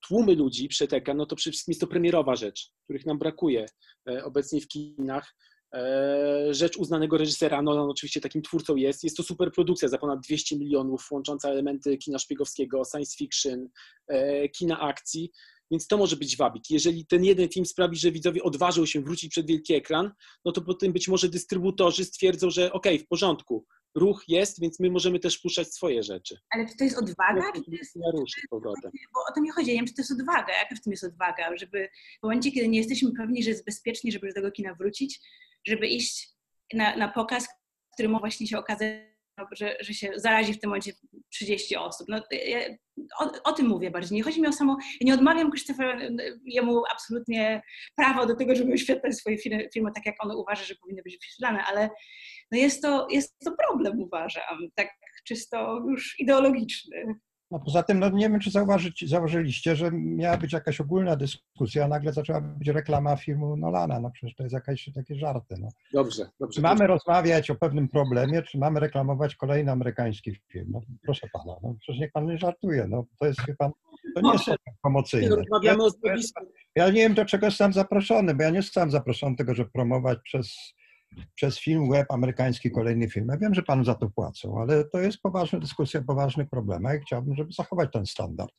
tłumy ludzi przed ekran, no to przede wszystkim jest to premierowa rzecz, których nam brakuje e, obecnie w kinach. E, rzecz uznanego reżysera, no on oczywiście takim twórcą jest. Jest to super produkcja za ponad 200 milionów, łącząca elementy kina szpiegowskiego, science fiction, e, kina akcji, więc to może być wabik. Jeżeli ten jeden film sprawi, że widzowie odważą się wrócić przed wielki ekran, no to potem być może dystrybutorzy stwierdzą, że okej, okay, w porządku, ruch jest, więc my możemy też puszczać swoje rzeczy. Ale czy to jest odwaga? Czy to jest, ruszy powrotem. Bo o to mi chodzi, ja nie wiem, czy to jest odwaga, jaka w tym jest odwaga, żeby w momencie, kiedy nie jesteśmy pewni, że jest bezpiecznie, żeby do tego kina wrócić, żeby iść na, na pokaz, który ma właśnie się okazać, że, że się zarazi w tym momencie 30 osób. No, ja, o, o, tym mówię bardziej. Nie chodzi mi o samo. Ja nie odmawiam Krzysztofa jemu absolutnie prawo do tego, żeby wyświetlać swoje filmy, filmy tak, jak on uważa, że powinny być wyświetlane, ale no jest, to, jest to problem, uważam, tak czysto już ideologiczny. No poza tym, no nie wiem, czy zauważyć, zauważyliście, że miała być jakaś ogólna dyskusja, a nagle zaczęła być reklama filmu Nolana. No przecież to jest jakieś takie żarty. No. Dobrze, dobrze. Czy mamy rozmawiać o pewnym problemie, czy mamy reklamować kolejny amerykański film? No proszę pana, no przecież niech pan nie żartuje. No to jest chyba, to nie jest promocyjne. Rozmawiamy o Ja nie wiem, do czego jestem zaproszony, bo ja nie zostałem zaproszony do tego, żeby promować przez przez film web amerykański kolejny film. Ja wiem, że panu za to płacą, ale to jest poważna dyskusja, poważny problem. Ja chciałbym, żeby zachować ten standard.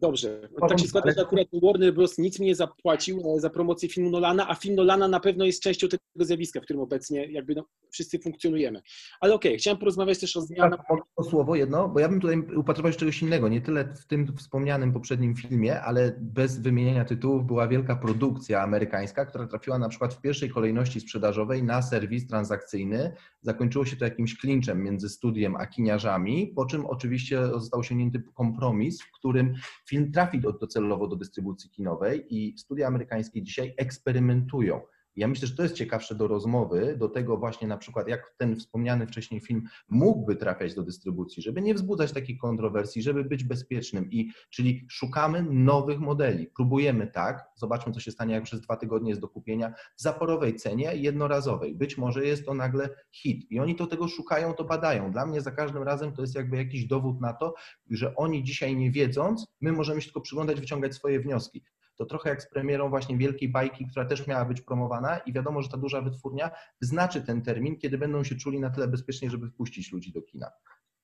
Dobrze. Tak się składa, że akurat Warner Bros. nic mi nie zapłacił za promocję filmu Nolana, a film Nolana na pewno jest częścią tego zjawiska, w którym obecnie jakby no, wszyscy funkcjonujemy. Ale okej, okay, chciałem porozmawiać też o zmianach. O słowo jedno, bo ja bym tutaj upatrywał się czegoś innego. Nie tyle w tym wspomnianym poprzednim filmie, ale bez wymienienia tytułów była wielka produkcja amerykańska, która trafiła na przykład w pierwszej kolejności sprzedażowej na serwis transakcyjny. Zakończyło się to jakimś klinczem między studiem a kiniarzami, po czym oczywiście został osiągnięty kompromis, w którym film trafi docelowo do dystrybucji kinowej i studia amerykańskie dzisiaj eksperymentują ja myślę, że to jest ciekawsze do rozmowy, do tego właśnie na przykład, jak ten wspomniany wcześniej film mógłby trafiać do dystrybucji, żeby nie wzbudzać takich kontrowersji, żeby być bezpiecznym. I czyli szukamy nowych modeli. Próbujemy tak, zobaczmy, co się stanie, jak przez dwa tygodnie jest do kupienia w zaporowej cenie, jednorazowej. Być może jest to nagle hit. I oni to tego szukają, to badają. Dla mnie za każdym razem to jest jakby jakiś dowód na to, że oni dzisiaj nie wiedząc, my możemy się tylko przyglądać, wyciągać swoje wnioski to trochę jak z premierą właśnie Wielkiej Bajki, która też miała być promowana i wiadomo, że ta duża wytwórnia wyznaczy ten termin, kiedy będą się czuli na tyle bezpiecznie, żeby wpuścić ludzi do kina.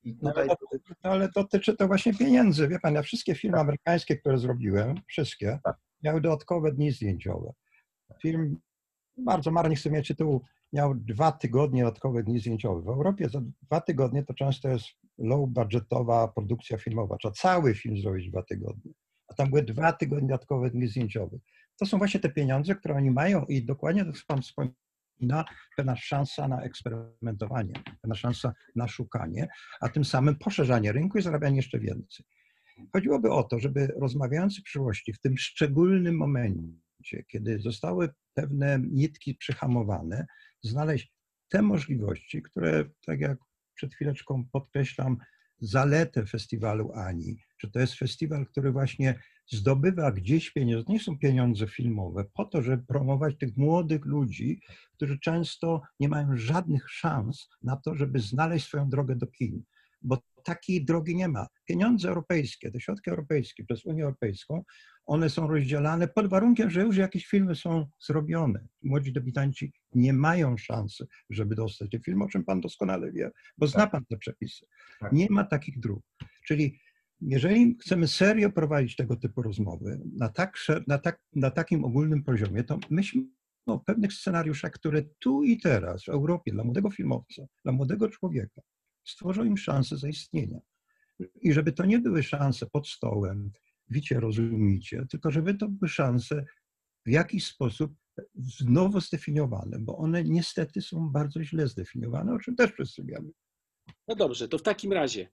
No, tutaj... No, ale dotyczy to właśnie pieniędzy. Wie pan, ja wszystkie filmy amerykańskie, które zrobiłem, wszystkie, tak. miały dodatkowe dni zdjęciowe. Film, bardzo marnie chcę mieć tytuł, miał dwa tygodnie dodatkowe dni zdjęciowe. W Europie za dwa tygodnie to często jest low budgetowa produkcja filmowa. Trzeba cały film zrobić dwa tygodnie a tam były dwa tygodnie dodatkowe dni zdjęciowe. To są właśnie te pieniądze, które oni mają i dokładnie tak Pan wspomina, pewna szansa na eksperymentowanie, pewna szansa na szukanie, a tym samym poszerzanie rynku i zarabianie jeszcze więcej. Chodziłoby o to, żeby rozmawiający w przyszłości, w tym szczególnym momencie, kiedy zostały pewne nitki przyhamowane, znaleźć te możliwości, które, tak jak przed chwileczką podkreślam, zaletę festiwalu Ani, że to jest festiwal, który właśnie zdobywa gdzieś pieniądze, to nie są pieniądze filmowe, po to, żeby promować tych młodych ludzi, którzy często nie mają żadnych szans na to, żeby znaleźć swoją drogę do kin. Bo takiej drogi nie ma. Pieniądze europejskie, te środki europejskie przez Unię Europejską, one są rozdzielane pod warunkiem, że już jakieś filmy są zrobione. Młodzi debiutanci nie mają szansy, żeby dostać te filmy, o czym pan doskonale wie, bo zna tak. pan te przepisy. Tak. Nie ma takich dróg. Czyli jeżeli chcemy serio prowadzić tego typu rozmowy na, tak, na, tak, na takim ogólnym poziomie, to myślmy o pewnych scenariuszach, które tu i teraz w Europie dla młodego filmowca, dla młodego człowieka stworzą im szansę zaistnienia. I żeby to nie były szanse pod stołem, wicie, rozumicie, tylko żeby to były szanse w jakiś sposób nowo zdefiniowane, bo one niestety są bardzo źle zdefiniowane, o czym też wszyscy wiemy. No dobrze, to w takim razie,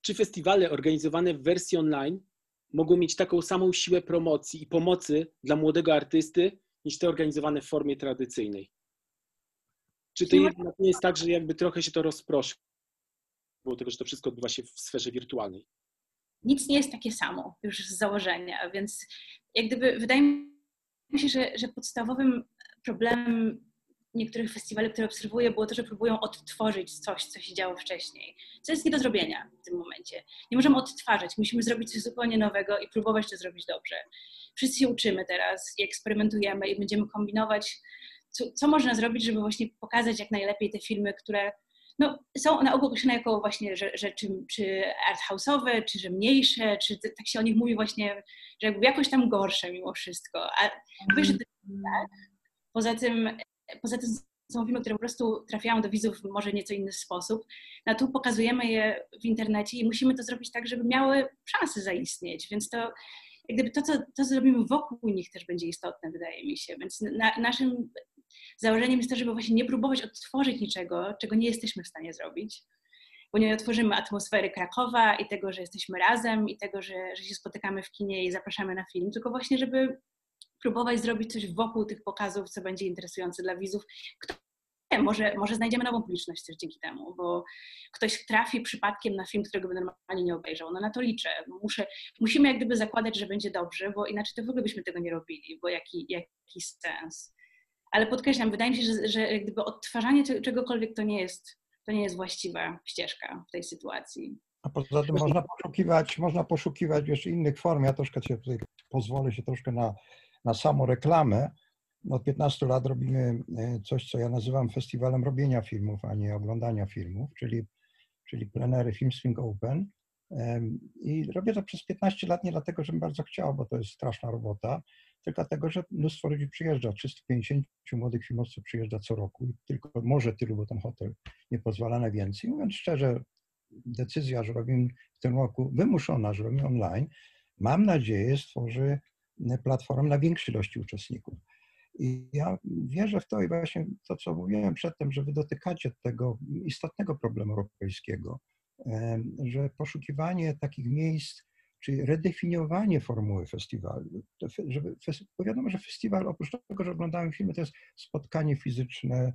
czy festiwale organizowane w wersji online mogą mieć taką samą siłę promocji i pomocy dla młodego artysty, niż te organizowane w formie tradycyjnej? Czy to jednak nie jest tak, że jakby trochę się to rozproszy, bo tego, że to wszystko odbywa się w sferze wirtualnej? Nic nie jest takie samo już z założenia, więc jak gdyby wydaje mi się, że, że podstawowym problemem niektórych festiwali, które obserwuję, było to, że próbują odtworzyć coś, co się działo wcześniej. Co jest nie do zrobienia w tym momencie. Nie możemy odtwarzać, musimy zrobić coś zupełnie nowego i próbować to zrobić dobrze. Wszyscy się uczymy teraz i eksperymentujemy i będziemy kombinować, co, co można zrobić, żeby właśnie pokazać jak najlepiej te filmy, które no, są na ogół określone jako właśnie, że czy, arthouse'owe, czy że mniejsze, czy tak się o nich mówi właśnie, że jakby jakoś tam gorsze mimo wszystko. A że to tak. Poza tym poza tym są filmy, które po prostu trafiają do widzów w może nieco inny sposób. No tu pokazujemy je w internecie i musimy to zrobić tak, żeby miały szansę zaistnieć, więc to jak gdyby to, co, to, zrobimy wokół nich też będzie istotne, wydaje mi się. Więc na, naszym założeniem jest to, żeby właśnie nie próbować odtworzyć niczego, czego nie jesteśmy w stanie zrobić, bo nie otworzymy atmosfery Krakowa i tego, że jesteśmy razem i tego, że, że się spotykamy w kinie i zapraszamy na film, tylko właśnie, żeby próbować zrobić coś wokół tych pokazów, co będzie interesujące dla widzów. Kto, może, może znajdziemy nową publiczność też dzięki temu, bo ktoś trafi przypadkiem na film, którego by normalnie nie obejrzał. No na to liczę. Muszę, musimy jak gdyby zakładać, że będzie dobrze, bo inaczej to w ogóle byśmy tego nie robili, bo jaki, jaki sens. Ale podkreślam, wydaje mi się, że, że gdyby odtwarzanie czegokolwiek to nie jest to nie jest właściwa ścieżka w tej sytuacji. A poza tym można poszukiwać, można poszukiwać jeszcze innych form. Ja troszkę się tutaj pozwolę się troszkę na, na samą reklamę. Od 15 lat robimy e, coś, co ja nazywam festiwalem robienia filmów, a nie oglądania filmów, czyli, czyli plenery Film Swing Open. I robię to przez 15 lat nie dlatego, żebym bardzo chciał, bo to jest straszna robota, tylko dlatego, że mnóstwo ludzi przyjeżdża. 350 młodych filmowców przyjeżdża co roku i tylko może tylu, bo ten hotel nie pozwala na więcej. Mówiąc szczerze, decyzja, że robimy w tym roku, wymuszona, że robimy online, mam nadzieję stworzy platformę na większej ilości uczestników. I ja wierzę w to i właśnie to, co mówiłem przedtem, że wy dotykacie tego istotnego problemu europejskiego, że poszukiwanie takich miejsc, czyli redefiniowanie formuły festiwalu. Żeby, bo wiadomo, że festiwal oprócz tego, że oglądamy filmy, to jest spotkanie fizyczne,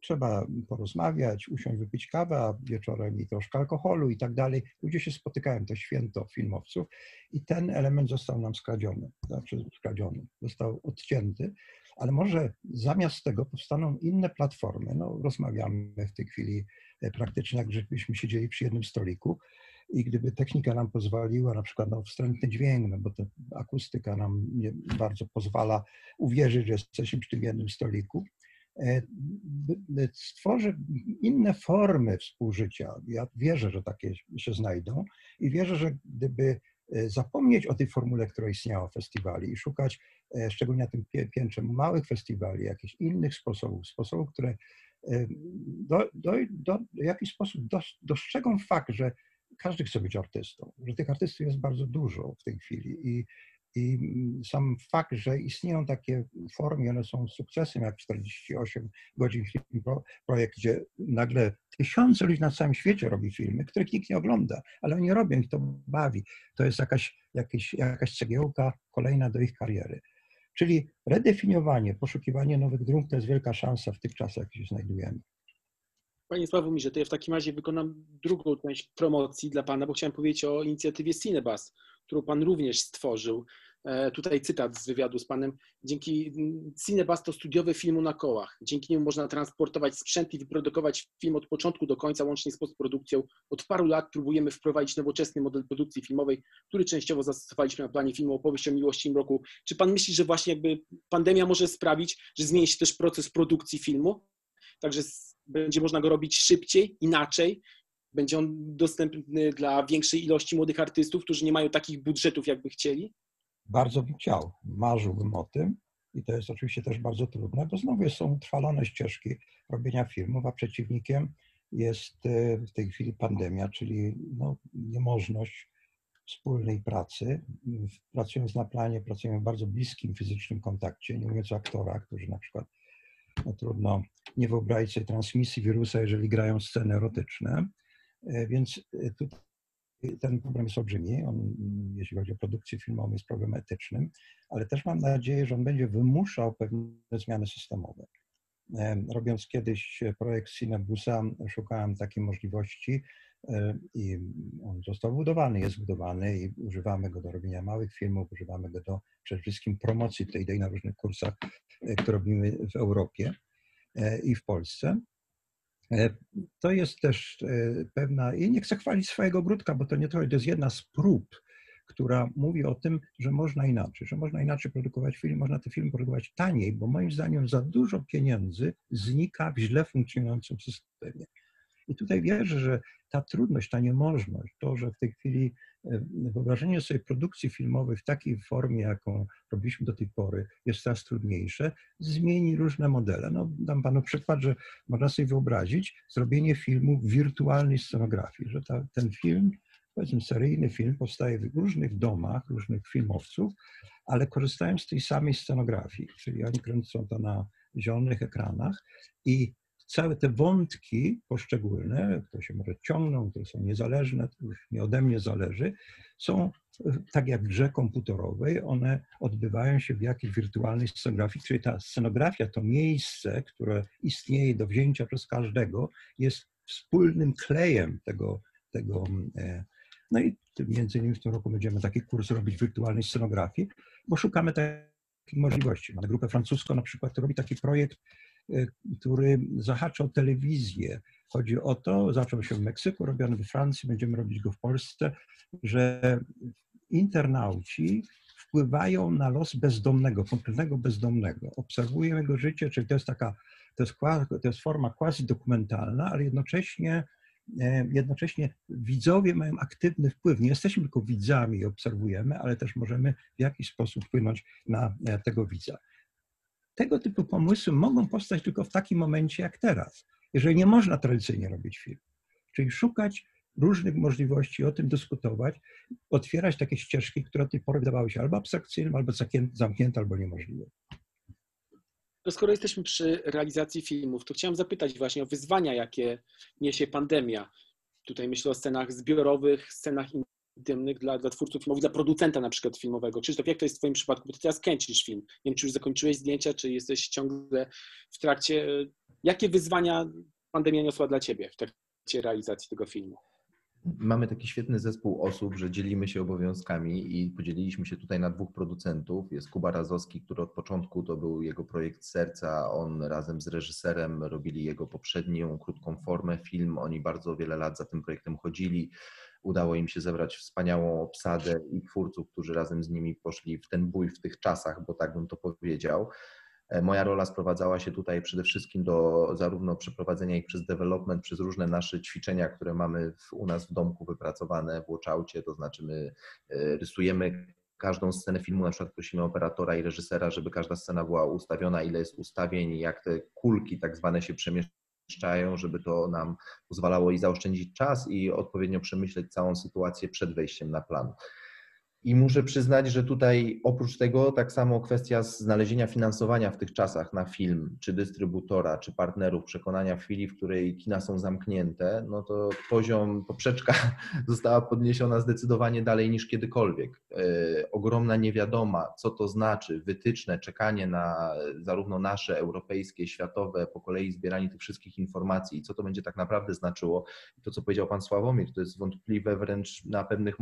trzeba porozmawiać, usiąść, wypić kawę, wieczorem i troszkę alkoholu i tak dalej. Ludzie się spotykają, to święto filmowców i ten element został nam skradziony, znaczy skradziony, został odcięty, ale może zamiast tego powstaną inne platformy. No, rozmawiamy w tej chwili e, praktycznie jak żebyśmy siedzieli przy jednym stoliku i gdyby technika nam pozwoliła, na przykład no, wstrętny dźwięk, no bo ta akustyka nam bardzo pozwala uwierzyć, że jesteśmy przy tym jednym stoliku, e, stworzy inne formy współżycia. Ja wierzę, że takie się znajdą i wierzę, że gdyby e, zapomnieć o tej formule, która istniała w festiwali i szukać, e, szczególnie na tym piętrze małych festiwali, jakichś innych sposobów, sposobów, które do, do, do, w jakiś sposób dostrzegą fakt, że każdy chce być artystą, że tych artystów jest bardzo dużo w tej chwili i, i sam fakt, że istnieją takie formy, one są sukcesem, jak 48 godzin film projekt, gdzie nagle tysiące ludzi na całym świecie robi filmy, których nikt nie ogląda, ale oni robią i to bawi. To jest jakaś, jakaś, jakaś cegiełka kolejna do ich kariery. Czyli redefiniowanie, poszukiwanie nowych dróg to jest wielka szansa w tych czasach, w się znajdujemy. Panie Sławomirze, to ja w takim razie wykonam drugą część promocji dla Pana, bo chciałem powiedzieć o inicjatywie Cinebus, którą Pan również stworzył. E, tutaj cytat z wywiadu z Panem. Dzięki mm, Cinebus to studiowe filmu na kołach. Dzięki niemu można transportować sprzęt i wyprodukować film od początku do końca, łącznie z postprodukcją. Od paru lat próbujemy wprowadzić nowoczesny model produkcji filmowej, który częściowo zastosowaliśmy na planie filmu Opowieść o miłości w roku. Czy Pan myśli, że właśnie jakby pandemia może sprawić, że zmieni się też proces produkcji filmu? Także będzie można go robić szybciej, inaczej. Będzie on dostępny dla większej ilości młodych artystów, którzy nie mają takich budżetów, jakby chcieli? Bardzo bym chciał, marzyłbym o tym. I to jest oczywiście też bardzo trudne, bo znowu są utrwalone ścieżki robienia filmów, a przeciwnikiem jest e, w tej chwili pandemia, czyli no, niemożność wspólnej pracy. Pracując na planie, pracujemy w bardzo bliskim fizycznym kontakcie, nie mówiąc o aktorach, którzy na przykład no trudno nie wyobrazić sobie transmisji wirusa, jeżeli grają sceny erotyczne. E, więc e, tutaj ten problem jest olbrzymi. On, jeśli chodzi o produkcję filmową, jest problemem etycznym, ale też mam nadzieję, że on będzie wymuszał pewne zmiany systemowe. E, robiąc kiedyś projekt Cinebusa, szukałem takiej możliwości i on został budowany, jest budowany i używamy go do robienia małych filmów, używamy go do przede wszystkim promocji tej idei na różnych kursach E, które robimy w Europie e, i w Polsce. E, to jest też pewna, i nie chcę chwalić swojego ogródka, bo to nie to, to jest jedna z prób, która mówi o tym, że można inaczej, że można inaczej produkować film, można te filmy produkować taniej, bo moim zdaniem za dużo pieniędzy znika w źle funkcjonującym systemie. I tutaj wierzę, że ta trudność, ta niemożność, to, że w tej chwili e, wyobrażenie sobie produkcji filmowej w takiej formie, jaką robiliśmy do tej pory, jest coraz trudniejsze, zmieni różne modele. No, dam panu przykład, że można sobie wyobrazić zrobienie filmu w wirtualnej scenografii, że ta, ten film powiedzmy seryjny film powstaje w różnych domach, różnych filmowców, ale korzystają z tej samej scenografii, czyli oni kręcą to na zielonych ekranach i całe te wątki poszczególne, które się może ciągną, które są niezależne, to już nie ode mnie zależy, są tak jak w grze komputerowej, one odbywają się w jakiejś wirtualnej scenografii, czyli ta scenografia, to miejsce, które istnieje do wzięcia przez każdego, jest wspólnym klejem tego, tego e, no i między innymi w tym roku będziemy taki kurs robić wirtualnej scenografii, bo szukamy takich możliwości. Mamy grupę francuską na przykład, która robi taki projekt, e, który zahacza o telewizję. Chodzi o to, zaczął się w Meksyku, robiony we Francji, będziemy robić go w Polsce, że internauci wpływają na los bezdomnego, konkretnego bezdomnego. Obserwują jego życie, czyli to jest taka, to jest, to jest forma quasi dokumentalna, ale jednocześnie E, jednocześnie widzowie mają aktywny wpływ. Nie jesteśmy tylko widzami i obserwujemy, ale też możemy w jakiś sposób wpłynąć na e, tego widza. Tego typu pomysły mogą powstać tylko w takim momencie jak teraz, jeżeli nie można tradycyjnie robić film. Czyli szukać różnych możliwości, o tym dyskutować, otwierać takie ścieżki, które do tej pory wydawały się albo abstrakcyjne, albo zamknięte, albo niemożliwe. To skoro jesteśmy przy realizacji filmów, to chciałem zapytać właśnie o wyzwania, jakie niesie pandemia. Tutaj myślę o scenach zbiorowych, scenach intymnych dla, dla twórców filmowych, dla producenta na przykład filmowego. Krzysztof, jak to jest w Twoim przypadku? Bo Ty teraz kręcisz film. Nie wiem, czy już zakończyłeś zdjęcia, czy jesteś ciągle w trakcie. Jakie wyzwania pandemia niosła dla Ciebie w trakcie realizacji tego filmu? Mamy taki świetny zespół osób, że dzielimy się obowiązkami i podzieliliśmy się tutaj na dwóch producentów. Jest Kuba Razowski, który od początku to był jego projekt serca. On razem z reżyserem robili jego poprzednią krótką formę film. Oni bardzo wiele lat za tym projektem chodzili. Udało im się zebrać wspaniałą obsadę i twórców, którzy razem z nimi poszli w ten bój w tych czasach, bo tak bym to powiedział. E, moja rola sprowadzała się tutaj przede wszystkim do zarówno przeprowadzenia ich przez development, przez różne nasze ćwiczenia, które mamy w, u nas w domku wypracowane w Watchoutie, to znaczy my e, rysujemy każdą scenę filmu, na przykład prosimy operatora i reżysera, żeby każda scena była ustawiona, ile jest ustawień, jak te kulki tak zwane się przemieszczają, żeby to nam pozwalało i zaoszczędzić czas i odpowiednio przemyśleć całą sytuację przed wejściem na plan. I muszę przyznać, że tutaj oprócz tego tak samo kwestia znalezienia finansowania w tych czasach na film, czy dystrybutora, czy partnerów, przekonania w chwili, w której kina są zamknięte, no to poziom, poprzeczka została podniesiona zdecydowanie dalej niż kiedykolwiek. Yy, ogromna niewiadoma, co to znaczy, wytyczne, czekanie na zarówno nasze, europejskie, światowe, po kolei zbieranie tych wszystkich informacji i co to będzie tak naprawdę znaczyło. I to, co powiedział pan Sławomir, to jest wątpliwe wręcz na pewnych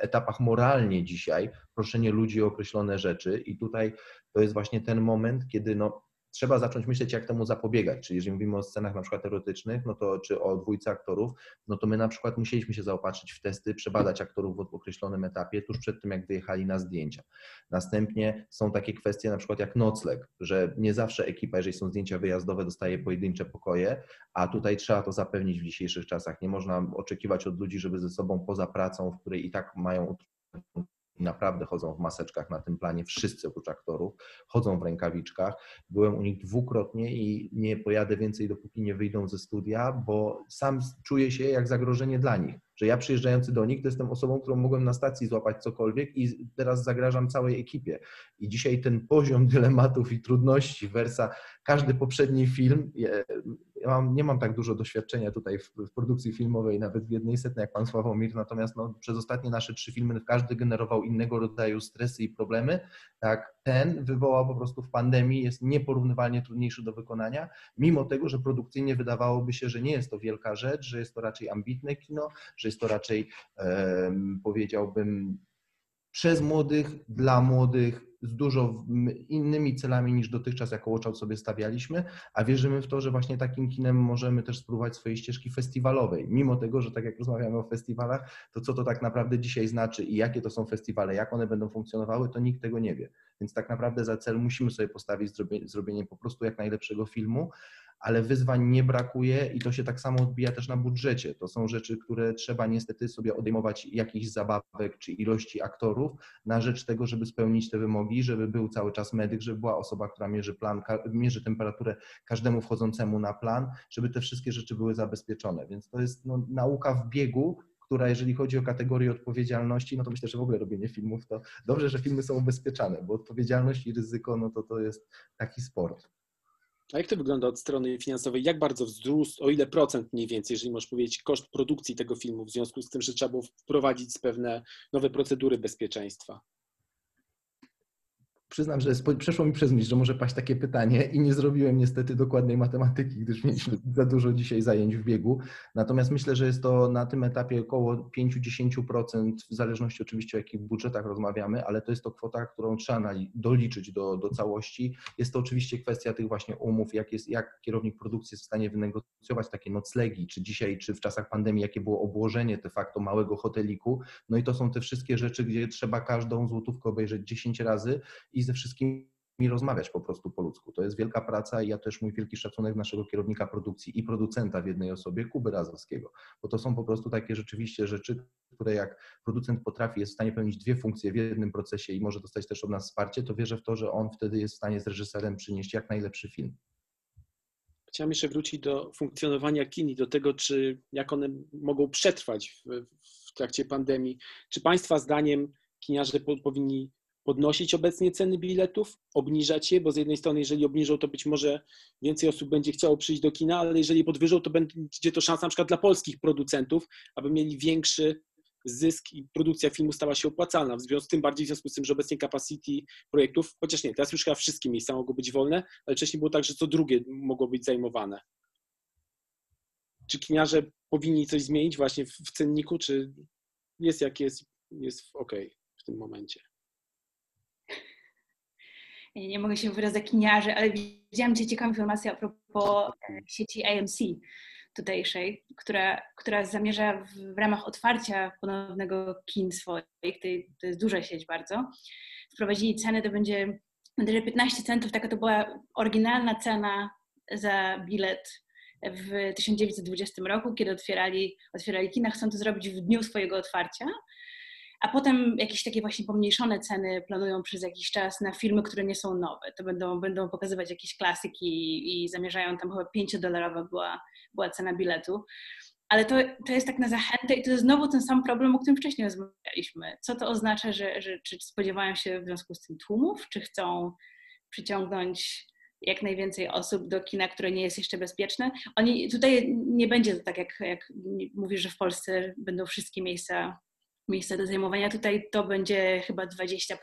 etapach moralnie, dzisiaj, proszenie ludzi o określone rzeczy i tutaj to jest właśnie ten moment, kiedy no, trzeba zacząć myśleć, jak temu zapobiegać. Czyli jeżeli mówimy o scenach na przykład erotycznych, no to czy o dwójce aktorów, no to my na przykład musieliśmy się zaopatrzyć w testy, przebadać aktorów w określonym etapie, tuż przed tym, jak wyjechali na zdjęcia. Następnie są takie kwestie na przykład jak nocleg, że nie zawsze ekipa, jeżeli są zdjęcia wyjazdowe, dostaje pojedyncze pokoje, a tutaj trzeba to zapewnić w dzisiejszych czasach. Nie można oczekiwać od ludzi, żeby ze sobą poza pracą, w której i tak mają naprawdę chodzą w maseczkach na tym planie, wszyscy oprócz aktorów, chodzą w rękawiczkach. Byłem u nich dwukrotnie i nie pojadę więcej, dopóki nie wyjdą ze studia, bo sam czuję się jak zagrożenie dla nich. Że ja przyjeżdżający do nich, to jestem osobą, którą mogłem na stacji złapać cokolwiek i teraz zagrażam całej ekipie. I dzisiaj ten poziom dylematów i trudności versa każdy poprzedni film, ja mam, nie mam tak dużo doświadczenia tutaj w, w, produkcji filmowej, nawet w jednej setnej jak pan Sławomir, natomiast no, przez ostatnie nasze trzy filmy każdy generował innego rodzaju stresy i problemy. Tak, ten wywołał po prostu w pandemii, jest nieporównywalnie trudniejszy do wykonania, mimo tego, że produkcyjnie wydawałoby się, że nie jest to wielka rzecz, że jest to raczej ambitne kino, że jest to raczej, um, powiedziałbym, przez młodych, dla młodych, z dużo innymi celami niż dotychczas jako Watchout sobie stawialiśmy, a wierzymy w to, że właśnie takim kinem możemy też spróbować swojej ścieżki festiwalowej. Mimo tego, że tak jak rozmawiamy o festiwalach, to co to tak naprawdę dzisiaj znaczy i jakie to są festiwale, jak one będą funkcjonowały, to nikt tego nie wie. Więc tak naprawdę za cel musimy sobie postawić zrobienie, zrobienie po prostu jak najlepszego filmu, ale wyzwań nie brakuje i to się tak samo odbija też na budżecie. To są rzeczy, które trzeba niestety sobie odejmować jakichś zabawek czy ilości aktorów na rzecz tego, żeby spełnić te wymogi, żeby był cały czas medyk, żeby była osoba, która mierzy plan, mierzy temperaturę każdemu wchodzącemu na plan, żeby te wszystkie rzeczy były zabezpieczone. Więc to jest no, nauka w biegu, która jeżeli chodzi o kategorię odpowiedzialności, no to myślę, że w ogóle robienie filmów to dobrze, że filmy są ubezpieczane, bo odpowiedzialność i ryzyko, no to to jest taki sport. A jak to wygląda od strony finansowej? Jak bardzo wzrósł, o ile procent mniej więcej, jeżeli możesz powiedzieć, koszt produkcji tego filmu w związku z tym, że trzeba było wprowadzić pewne nowe procedury bezpieczeństwa? Przyznam, że przeszło mi przez myśl, że może paść takie pytanie i nie zrobiłem niestety dokładnej matematyki, gdyż mieliśmy za dużo dzisiaj zajęć w biegu. Natomiast myślę, że jest to na tym etapie około 5-10%, w zależności oczywiście o jakich budżetach rozmawiamy, ale to jest to kwota, którą trzeba doliczyć do, do całości. Jest to oczywiście kwestia tych właśnie umów, jak, jest, jak kierownik produkcji jest w stanie wynegocjować takie noclegi, czy dzisiaj, czy w czasach pandemii, jakie było obłożenie de facto małego hoteliku. No i to są te wszystkie rzeczy, gdzie trzeba każdą złotówkę obejrzeć 10 razy i ze wszystkimi rozmawiać po prostu po ludzku. To jest wielka praca i ja też mój wielki szacunek naszego kierownika produkcji i producenta w jednej osobie, Kuby Razowskiego, bo to są po prostu takie rzeczywiście rzeczy, które jak producent potrafi, jest w stanie pełnić dwie funkcje w jednym procesie i może dostać też od nas wsparcie, to wierzę w to, że on wtedy jest w stanie z reżyserem przynieść jak najlepszy film. Chciałem jeszcze wrócić do funkcjonowania kin i do tego, czy jak one mogą przetrwać w, w trakcie pandemii. Czy Państwa zdaniem kiniarze po, powinni podnosić obecnie ceny biletów, obniżać je, bo z jednej strony, jeżeli obniżą, to być może więcej osób będzie chciało przyjść do kina, ale jeżeli podwyżą, to będzie to szansa na przykład dla polskich producentów, aby mieli większy zysk i produkcja filmu stała się opłacalna. W związku z tym bardziej w związku z tym, że obecnie capacity projektów, chociaż nie, teraz już chyba wszystkie miejsca mogą być wolne, ale wcześniej było tak, że co drugie mogło być zajmowane. Czy kiniarze powinni coś zmienić właśnie w cenniku, czy jest jak jest, jest ok w tym momencie? Nie mogę się wyrazić kiniarzy, ale widziałam dzisiaj ciekawą informację a propos e, sieci AMC tutejszej, która, która zamierza w, ramach otwarcia ponownego kin swoich, to, jest duża sieć bardzo, wprowadzili ceny, to będzie, będzie 15 centów, taka to była oryginalna cena za bilet w 1920 roku, kiedy otwierali, otwierali kina, chcą to zrobić w dniu swojego otwarcia a potem jakieś takie właśnie pomniejszone ceny planują przez jakiś czas na filmy, które nie są nowe. To będą, będą pokazywać jakieś klasyki i, i zamierzają tam chyba 5-dolarowa była, była cena biletu. Ale to, to jest tak na zachętę i to jest znowu ten sam problem, o którym wcześniej rozmawialiśmy. Co to oznacza, że, że czy spodziewają się w związku z tym tłumów, czy chcą przyciągnąć jak najwięcej osób do kina, które nie jest jeszcze bezpieczne. Oni tutaj nie będzie to tak, jak, jak mówisz, że w Polsce będą wszystkie miejsca miejsca do zajmowania. Tutaj to będzie chyba 20%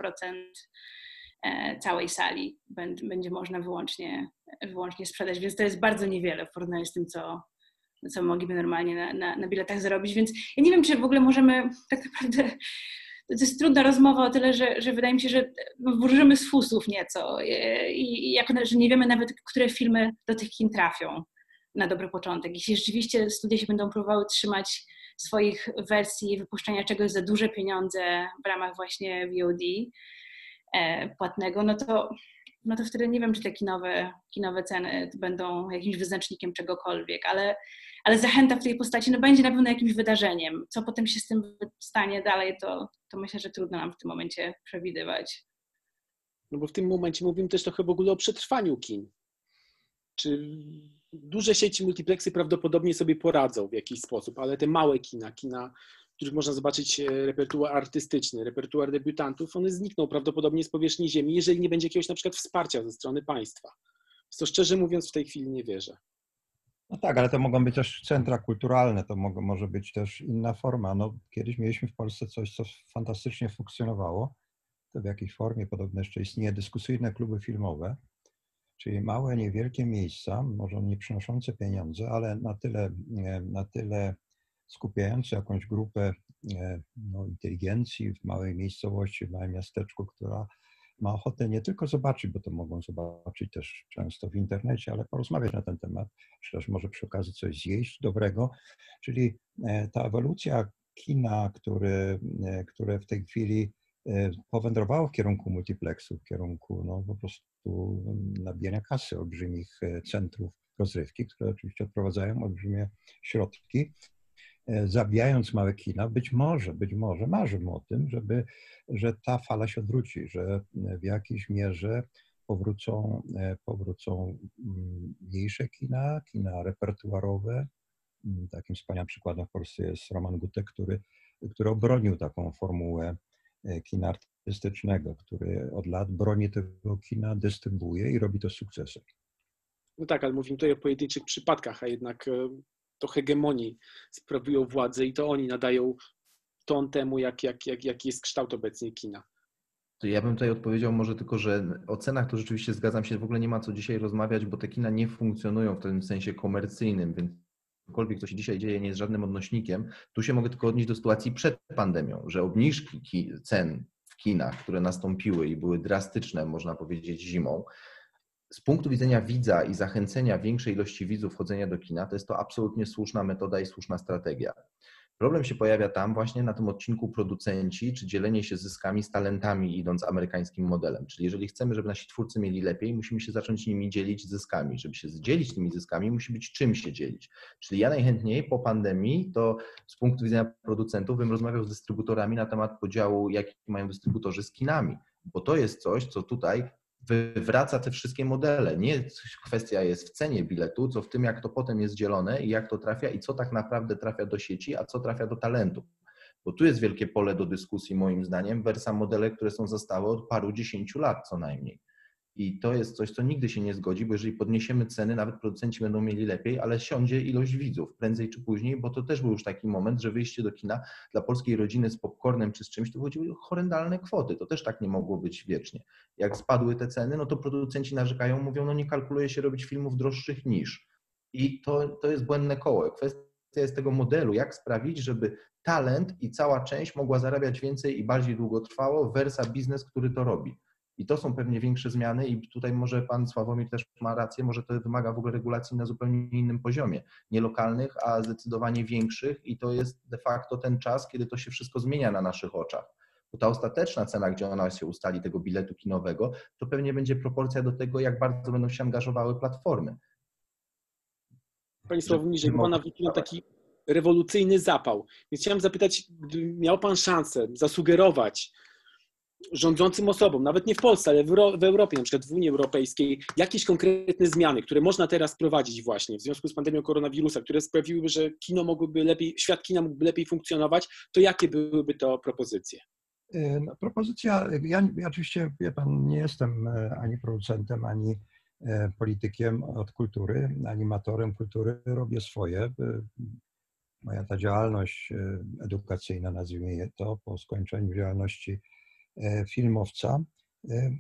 e, całej sali będzie można wyłącznie, wyłącznie sprzedać, więc to jest bardzo niewiele w porównaniu z tym, co, co mogliby normalnie na, na, na biletach zarobić. Więc ja nie wiem, czy w ogóle możemy tak naprawdę to jest trudna rozmowa o tyle, że, że wydaje mi się, że wróżymy z fusów nieco e, i, i jako, że nie wiemy nawet, które filmy do tych kin trafią na dobry początek. Jeśli rzeczywiście studia się będą próbowały trzymać swoich wersji wypuszczania czegoś za duże pieniądze w ramach właśnie VOD e, płatnego, no to, no to wtedy nie wiem, czy te kinowe, kinowe ceny będą jakimś wyznacznikiem czegokolwiek, ale, ale zachęta w tej postaci no będzie na pewno jakimś wydarzeniem. Co potem się z tym stanie dalej, to, to myślę, że trudno nam w tym momencie przewidywać. No bo w tym momencie mówimy też trochę w ogóle o przetrwaniu kin. Czy duże sieci multiplexy prawdopodobnie sobie poradzą w jakiś sposób, ale te małe kina, kina, w których można zobaczyć e, repertuar artystyczny, repertuar debiutantów, one znikną prawdopodobnie z powierzchni ziemi, jeżeli nie będzie jakiegoś na przykład wsparcia ze strony państwa. Co szczerze mówiąc w tej chwili nie wierzę. No tak, ale to mogą być też centra kulturalne, to mogą, może być też inna forma. No, kiedyś mieliśmy w Polsce coś, co fantastycznie funkcjonowało. To w jakiej formie podobno jeszcze istnieje dyskusyjne kluby filmowe, Czyli małe, niewielkie miejsca, może nie przynoszące pieniądze, ale na tyle, e, na tyle skupiające jakąś grupę e, no, inteligencji w małej miejscowości, w małym miasteczku, która ma ochotę nie tylko zobaczyć, bo to mogą zobaczyć też często w internecie, ale porozmawiać na ten temat, czy też może przy okazji coś zjeść dobrego. Czyli e, ta ewolucja kina, który, które w tej chwili powędrowało w kierunku multiplexu, w kierunku no, po prostu nabijania kasy olbrzymich e, centrów rozrywki, które oczywiście odprowadzają olbrzymie środki. E, zabijając małe kina, być może, być może marzymy o tym, żeby, że ta fala się odwróci, że w jakiejś mierze powrócą, powrócą mm, mniejsze kina, kina repertuarowe. Mm, takim wspaniałym przykładem w Polsce jest Roman Gutek, który, który obronił taką formułę kina artystycznego, który od lat broni tego kina, dystrybuuje i robi to z sukcesem. No tak, ale mówimy tutaj o pojedynczych przypadkach, a jednak to hegemonii sprawują władzę i to oni nadają ton temu, jak, jak, jak, jaki jest kształt obecnie kina. Ja bym tutaj odpowiedział może tylko, że o cenach to rzeczywiście zgadzam się, w ogóle nie ma co dzisiaj rozmawiać, bo te kina nie funkcjonują w tym sensie komercyjnym, więc cokolwiek, co się dzisiaj dzieje, nie jest żadnym odnośnikiem. Tu się mogę tylko odnieść do sytuacji przed pandemią, że obniżki cen w kinach, które nastąpiły i były drastyczne, można powiedzieć, zimą, z punktu widzenia widza i zachęcenia większej ilości widzów wchodzenia do kina, to jest to absolutnie słuszna metoda i słuszna strategia. Problem się pojawia tam właśnie na tym odcinku producenci, czy dzielenie się zyskami z talentami, idąc amerykańskim modelem. Czyli jeżeli chcemy, żeby nasi twórcy mieli lepiej, musimy się zacząć nimi dzielić zyskami. Żeby się dzielić tymi zyskami, musi być czym się dzielić. Czyli ja najchętniej po pandemii, to z punktu widzenia producentów bym rozmawiał z dystrybutorami na temat podziału, jaki mają dystrybutorzy z kinami, bo to jest coś, co tutaj wywraca te wszystkie modele. Nie kwestia jest w cenie biletu, co w tym, jak to potem jest dzielone i jak to trafia i co tak naprawdę trafia do sieci, a co trafia do talentu. Bo tu jest wielkie pole do dyskusji, moim zdaniem, versa modele, które są zostały od paru dziesięciu lat co najmniej. I to jest coś, co nigdy się nie zgodzi, bo jeżeli podniesiemy ceny, nawet producenci będą mieli lepiej, ale siądzie ilość widzów prędzej czy później, bo to też był już taki moment, że wyjście do kina dla polskiej rodziny z popcornem czy z czymś to chodziły horrendalne kwoty. To też tak nie mogło być wiecznie. Jak spadły te ceny, no to producenci narzekają, mówią, no nie kalkuluje się robić filmów droższych niż. I to, to jest błędne koło. Kwestia jest tego modelu, jak sprawić, żeby talent i cała część mogła zarabiać więcej i bardziej długotrwało, versa biznes, który to robi. I to są pewnie większe zmiany i tutaj może pan Sławomir też ma rację, może to wymaga w ogóle regulacji na zupełnie innym poziomie. Nie lokalnych, a zdecydowanie większych i to jest de facto ten czas, kiedy to się wszystko zmienia na naszych oczach. Bo ta ostateczna cena, gdzie ona się ustali, tego biletu kinowego, to pewnie będzie proporcja do tego, jak bardzo będą się angażowały platformy. Panie Sławomirze, Pana wykinął taki rewolucyjny zapał. Więc chciałem zapytać, gdyby miał Pan szansę zasugerować rządzącym osobom, nawet nie w Polsce, ale w, Europie, na przykład w Unii Europejskiej, jakieś konkretne zmiany, które można teraz prowadzić właśnie w związku z pandemią koronawirusa, które sprawiłyby, że kino mogłoby lepiej, świat kina mógłby lepiej funkcjonować, to jakie byłyby to propozycje? E, no, propozycja, ja, ja oczywiście, wie pan, nie jestem e, ani producentem, ani e, politykiem od kultury, animatorem kultury, robię swoje. Moja ta działalność edukacyjna, nazwijmy to, po skończeniu działalności filmowca, e,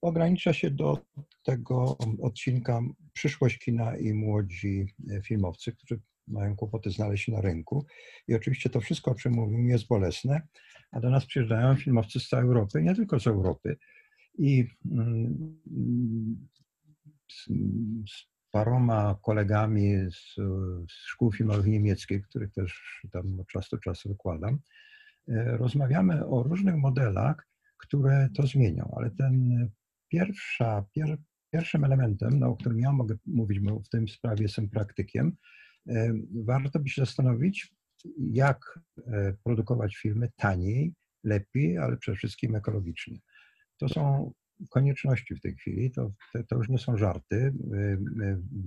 ogranicza się do tego odcinka przyszłość kina i młodzi e, filmowcy, którzy mają kłopoty znaleźć się na rynku. I oczywiście to wszystko, o czym mówimy, jest bolesne, a do nas przyjeżdżają filmowcy z całej Europy, nie tylko z Europy. I mm, z, z paroma kolegami z, z szkół filmowych niemieckich, których też tam od czasu do czasu wykładam, E, rozmawiamy o różnych modelach, które to zmienią, ale ten pierwsza, pier, pierwszym elementem, no, o którym ja mogę mówić, bo w tym sprawie jestem praktykiem, e, warto by się zastanowić, jak e, produkować filmy taniej, lepiej, ale przede wszystkim ekologicznie. To są konieczności w tej chwili, to, to już nie są żarty.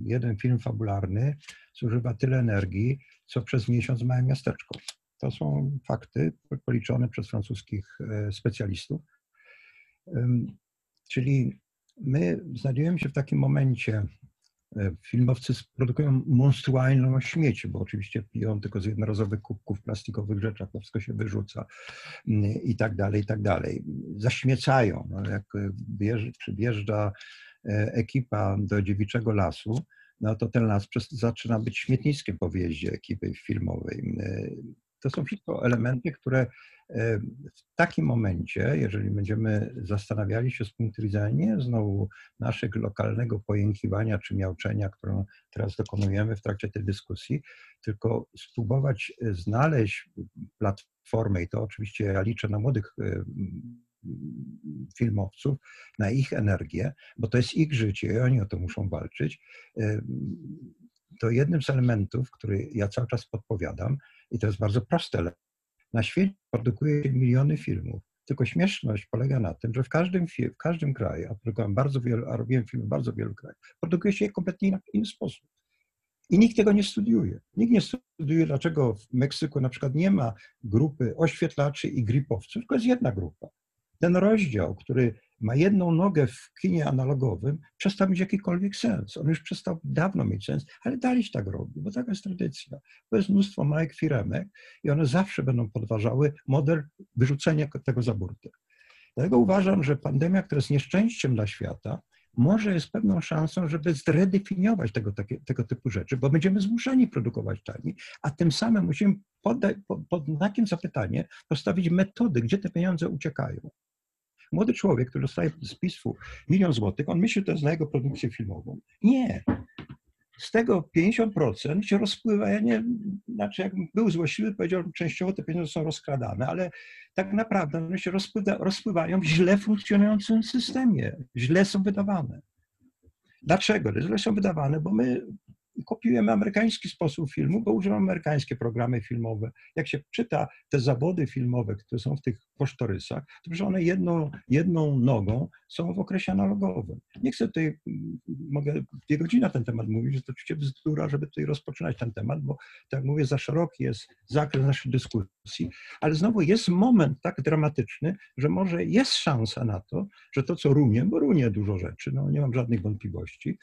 Jeden film fabularny zużywa tyle energii, co przez miesiąc małe miasteczko. To są fakty policzone przez francuskich e, specjalistów. Czyli my znajdujemy się w takim momencie, e, filmowcy produkują monstrualną śmieci, bo oczywiście piją tylko z jednorazowych kubków, plastikowych rzeczach, to wszystko się wyrzuca mm, i tak dalej, i tak dalej. Zaśmiecają. No, jak przyjeżdża e, ekipa do dziewiczego lasu, no to ten las zaczyna być śmietniskiem po ekipy filmowej. To są wszystko elementy, które e, w takim momencie, jeżeli będziemy zastanawiali się z punktu widzenia nie znowu naszego lokalnego pojękiwania czy miałczenia, którą teraz dokonujemy w trakcie tej dyskusji, tylko spróbować znaleźć platformę, i to oczywiście ja liczę na młodych e, filmowców, na ich energię, bo to jest ich życie i oni o to muszą walczyć. To jednym z elementów, który ja cały czas podpowiadam, i to jest bardzo proste, na świecie produkuje się miliony filmów. Tylko śmieszność polega na tym, że w każdym, w każdym kraju, a bardzo wielu, a robiłem filmy w bardzo wielu krajach, produkuje się je kompletnie w inny sposób. I nikt tego nie studiuje. Nikt nie studiuje, dlaczego w Meksyku na przykład nie ma grupy oświetlaczy i gripowców, tylko jest jedna grupa. Ten rozdział, który ma jedną nogę w kinie analogowym, przestał mieć jakikolwiek sens. On już przestał dawno mieć sens, ale dalej się tak robi, bo taka jest tradycja. To jest mnóstwo małych firemek i one zawsze będą podważały model wyrzucenia tego za burtę. Dlatego uważam, że pandemia, która jest nieszczęściem dla świata, może jest pewną szansą, żeby zredefiniować tego, takie, tego typu rzeczy, bo będziemy zmuszeni produkować taniej, a tym samym musimy pod, pod znakiem zapytania postawić metody, gdzie te pieniądze uciekają. Młody człowiek, który dostaje z PISF-u milion złotych, on myśli, że to jest na jego produkcję filmową. Nie. Z tego 50% się rozpływa. Ja nie, znaczy, jakbym był złośliwy, powiedziałbym, częściowo te pieniądze są rozkradane, ale tak naprawdę one się rozpływa, rozpływają w źle funkcjonującym systemie. Źle są wydawane. Dlaczego? Źle są wydawane, bo my kopiujemy amerykański sposób filmu, bo używamy amerykańskie programy filmowe. Jak się czyta te zawody filmowe, które są w tych kosztorysach, to że one jedną, jedną nogą są w okresie analogowym. Nie chcę tutaj, mogę dwie godziny na ten temat mówić, że to oczywiście bzdura, żeby tutaj rozpoczynać ten temat, bo tak mówię, za szeroki jest zakres naszej dyskusji, ale znowu jest moment tak dramatyczny, że może jest szansa na to, że to, co runie, bo runie dużo rzeczy, no nie mam żadnych wątpliwości.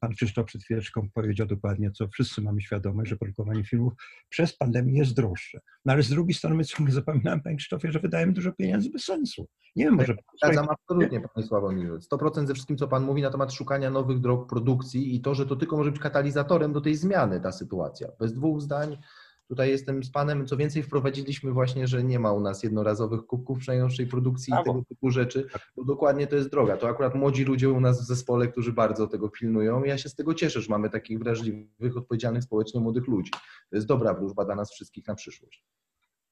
Pan Krzysztof przed chwileczką powiedział dokładnie, co wszyscy mamy świadomość, że produkowanie filmów przez pandemię jest droższe. No ale z drugiej strony my ciągle zapominamy, Panie Krzysztofie, że wydajemy dużo pieniędzy bez sensu. Nie wiem, może... Zgadzam absolutnie, Panie Sławomirze. 100% ze wszystkim, co Pan mówi na temat szukania nowych drog produkcji i to, że to tylko może być katalizatorem do tej zmiany ta sytuacja. Bez dwóch zdań Tutaj jestem z Panem. Co więcej, wprowadziliśmy właśnie, że nie ma u nas jednorazowych kubków przejęczej produkcji i tego typu rzeczy, bo dokładnie to jest droga. To akurat młodzi ludzie u nas w zespole, którzy bardzo tego pilnują. Ja się z tego cieszę, że mamy takich wrażliwych, odpowiedzialnych społecznie młodych ludzi. To jest dobra wróżba dla nas wszystkich na przyszłość.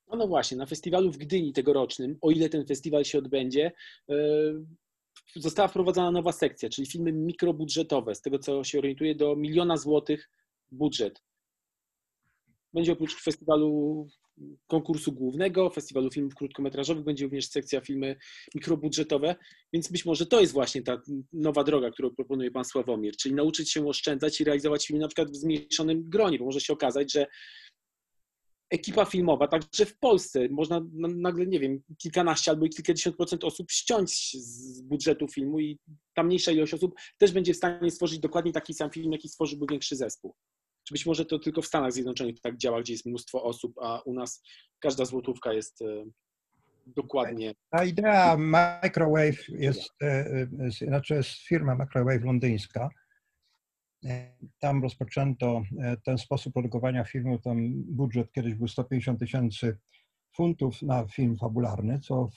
No, no właśnie, na festiwalu w Gdyni tegorocznym, o ile ten festiwal się odbędzie, yy, została wprowadzona nowa sekcja, czyli filmy mikrobudżetowe. Z tego co się orientuję, do miliona złotych budżet. Będzie oprócz festiwalu konkursu głównego, festiwalu filmów krótkometrażowych, będzie również sekcja filmy mikrobudżetowe, więc być może to jest właśnie ta nowa droga, którą proponuje pan Sławomir, czyli nauczyć się oszczędzać i realizować filmy na przykład w zmniejszonym gronie, bo może się okazać, że ekipa filmowa, także w Polsce można nagle, nie wiem, kilkanaście albo kilkadziesiąt procent osób ściąć z budżetu filmu i ta mniejsza ilość osób też będzie w stanie stworzyć dokładnie taki sam film, jaki stworzyłby większy zespół. Czy być może to tylko w Stanach Zjednoczonych tak działa, gdzie jest mnóstwo osób, a u nas każda złotówka jest e, dokładnie. Ta idea Microwave jest, e, e, znaczy jest firma Microwave londyńska. Tam rozpoczęto ten sposób produkowania filmu. Tam budżet kiedyś był 150 tysięcy funtów na film fabularny, co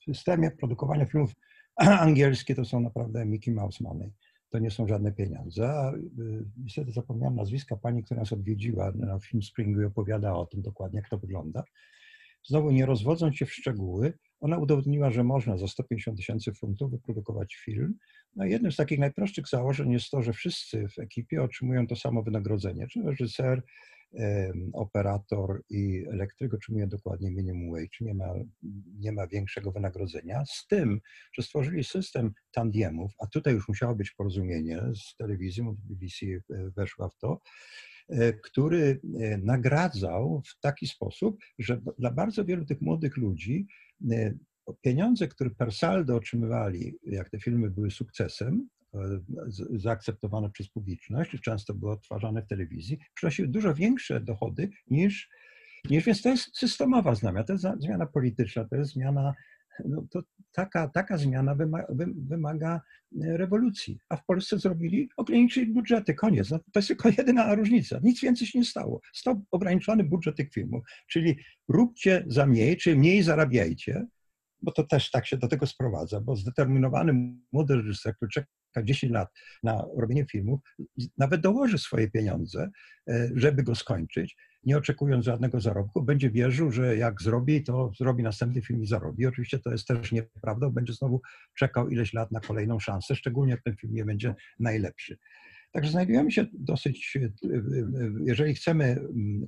w systemie produkowania filmów angielskich to są naprawdę Mickey Mouse money to nie są żadne pieniądze. A y, niestety zapomniałem nazwiska pani, która nas odwiedziła na Film Springu i opowiada o tym dokładnie, jak to wygląda. Znowu nie rozwodząc się w szczegóły, ona udowodniła, że można za 150 tysięcy funtów wyprodukować film. No jednym z takich najprostszych założeń jest to, że wszyscy w ekipie otrzymują to samo wynagrodzenie, czyli reżyser, operator i elektryk otrzymuje dokładnie minimum wage, nie ma, nie ma większego wynagrodzenia, z tym, że stworzyli system tandiemów, a tutaj już musiało być porozumienie z telewizją, BBC e, weszła w to, który e, nagradzał w taki sposób, że dla bardzo wielu tych młodych ludzi pieniądze, które per saldo otrzymywali, jak te filmy były sukcesem, zaakceptowane przez publiczność, często były odtwarzane w telewizji, przynosiły dużo większe dochody niż, niż więc to jest systemowa zmiana, to jest zmiana polityczna, to jest zmiana, no to taka, taka zmiana wymaga, wymaga rewolucji. A w Polsce zrobili, ograniczyli budżety, koniec. No, to jest tylko jedyna różnica. Nic więcej się nie stało. Stał ograniczony budżet tych filmów, czyli róbcie za mniej, czy mniej zarabiajcie, bo to też tak się do tego sprowadza, bo zdeterminowany młody reżyser, który czeka 10 lat na robienie filmów, nawet dołoży swoje pieniądze, e, żeby go skończyć, nie oczekując żadnego zarobku, będzie wierzył, że jak zrobi, to zrobi następny film i zarobi. Oczywiście to jest też nieprawda, będzie znowu czekał ileś lat na kolejną szansę, szczególnie jak ten film nie będzie najlepszy. Także znajdujemy się dosyć, e, jeżeli chcemy,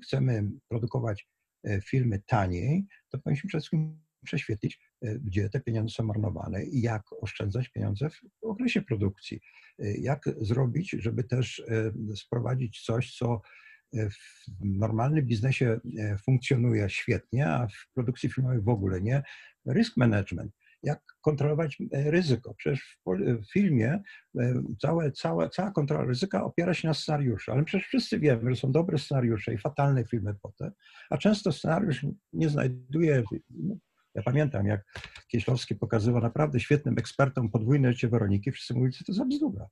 chcemy produkować e, filmy taniej, to powinniśmy przede wszystkim prześwietlić, e, gdzie te pieniądze są marnowane i jak oszczędzać pieniądze w okresie produkcji. Jak zrobić, żeby też sprowadzić coś, co w normalnym biznesie funkcjonuje świetnie, a w produkcji filmowej w ogóle nie. Risk management jak kontrolować e, ryzyko. Przecież w filmie e, całe, całe, cała kontrola ryzyka opiera się na scenariuszu, ale przecież wszyscy wiemy, że są dobre scenariusze i fatalne filmy potem, a często scenariusz nie znajduje. No, ja pamiętam, jak Kieślowski pokazywał naprawdę świetnym ekspertom podwójne życie Weroniki, wszyscy mówili, co to za bzdura.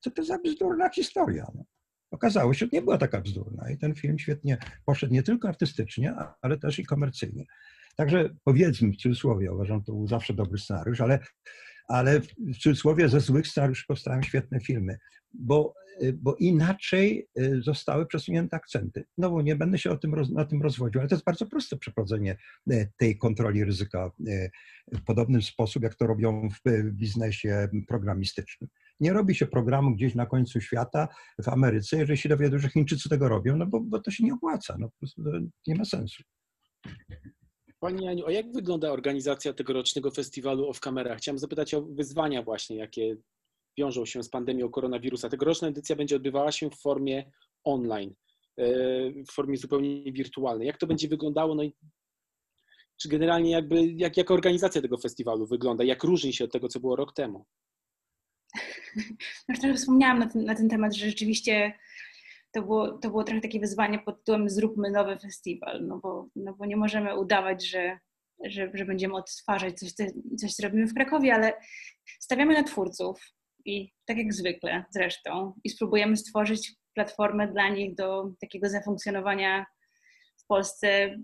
Co to za bzdurna historia. No. Okazało się, że nie była taka bzdurna i ten film świetnie poszedł nie tylko artystycznie, ale też i komercyjnie. Także powiedzmy w cudzysłowie, uważam, to był zawsze dobry scenariusz, ale, ale w cudzysłowie ze złych scenariuszy powstają świetne filmy, bo, bo inaczej y, zostały przesunięte akcenty. No nie będę się o tym, na tym rozwodził, ale to jest bardzo proste przeprowadzenie y, tej kontroli ryzyka y, w podobny sposób, jak to robią w biznesie programistycznym. Nie robi się programu gdzieś na końcu świata w Ameryce, jeżeli się dowiedzą, że Chińczycy tego robią, no bo, bo to się nie opłaca, no nie ma sensu. Pani Aniu, a jak wygląda organizacja tegorocznego festiwalu Off Camera? Chciałem zapytać o wyzwania właśnie, jakie wiążą się z pandemią koronawirusa. Tegoroczna edycja będzie odbywała się w formie online, e, w formie zupełnie wirtualnej. Jak to będzie wyglądało? No i czy generalnie jakby, jak, jak organizacja tego festiwalu wygląda? Jak różni się od tego, co było rok temu? Już trochę wspomniałam na ten, na ten temat, że rzeczywiście to było, to było trochę takie wyzwanie pod tytułem zróbmy nowy festiwal, no bo, no bo nie możemy udawać, że, że, że będziemy odtwarzać coś, coś, co robimy w Krakowie, ale stawiamy na twórców i tak jak zwykle zresztą i spróbujemy stworzyć platformę dla nich do takiego zafunkcjonowania w Polsce e,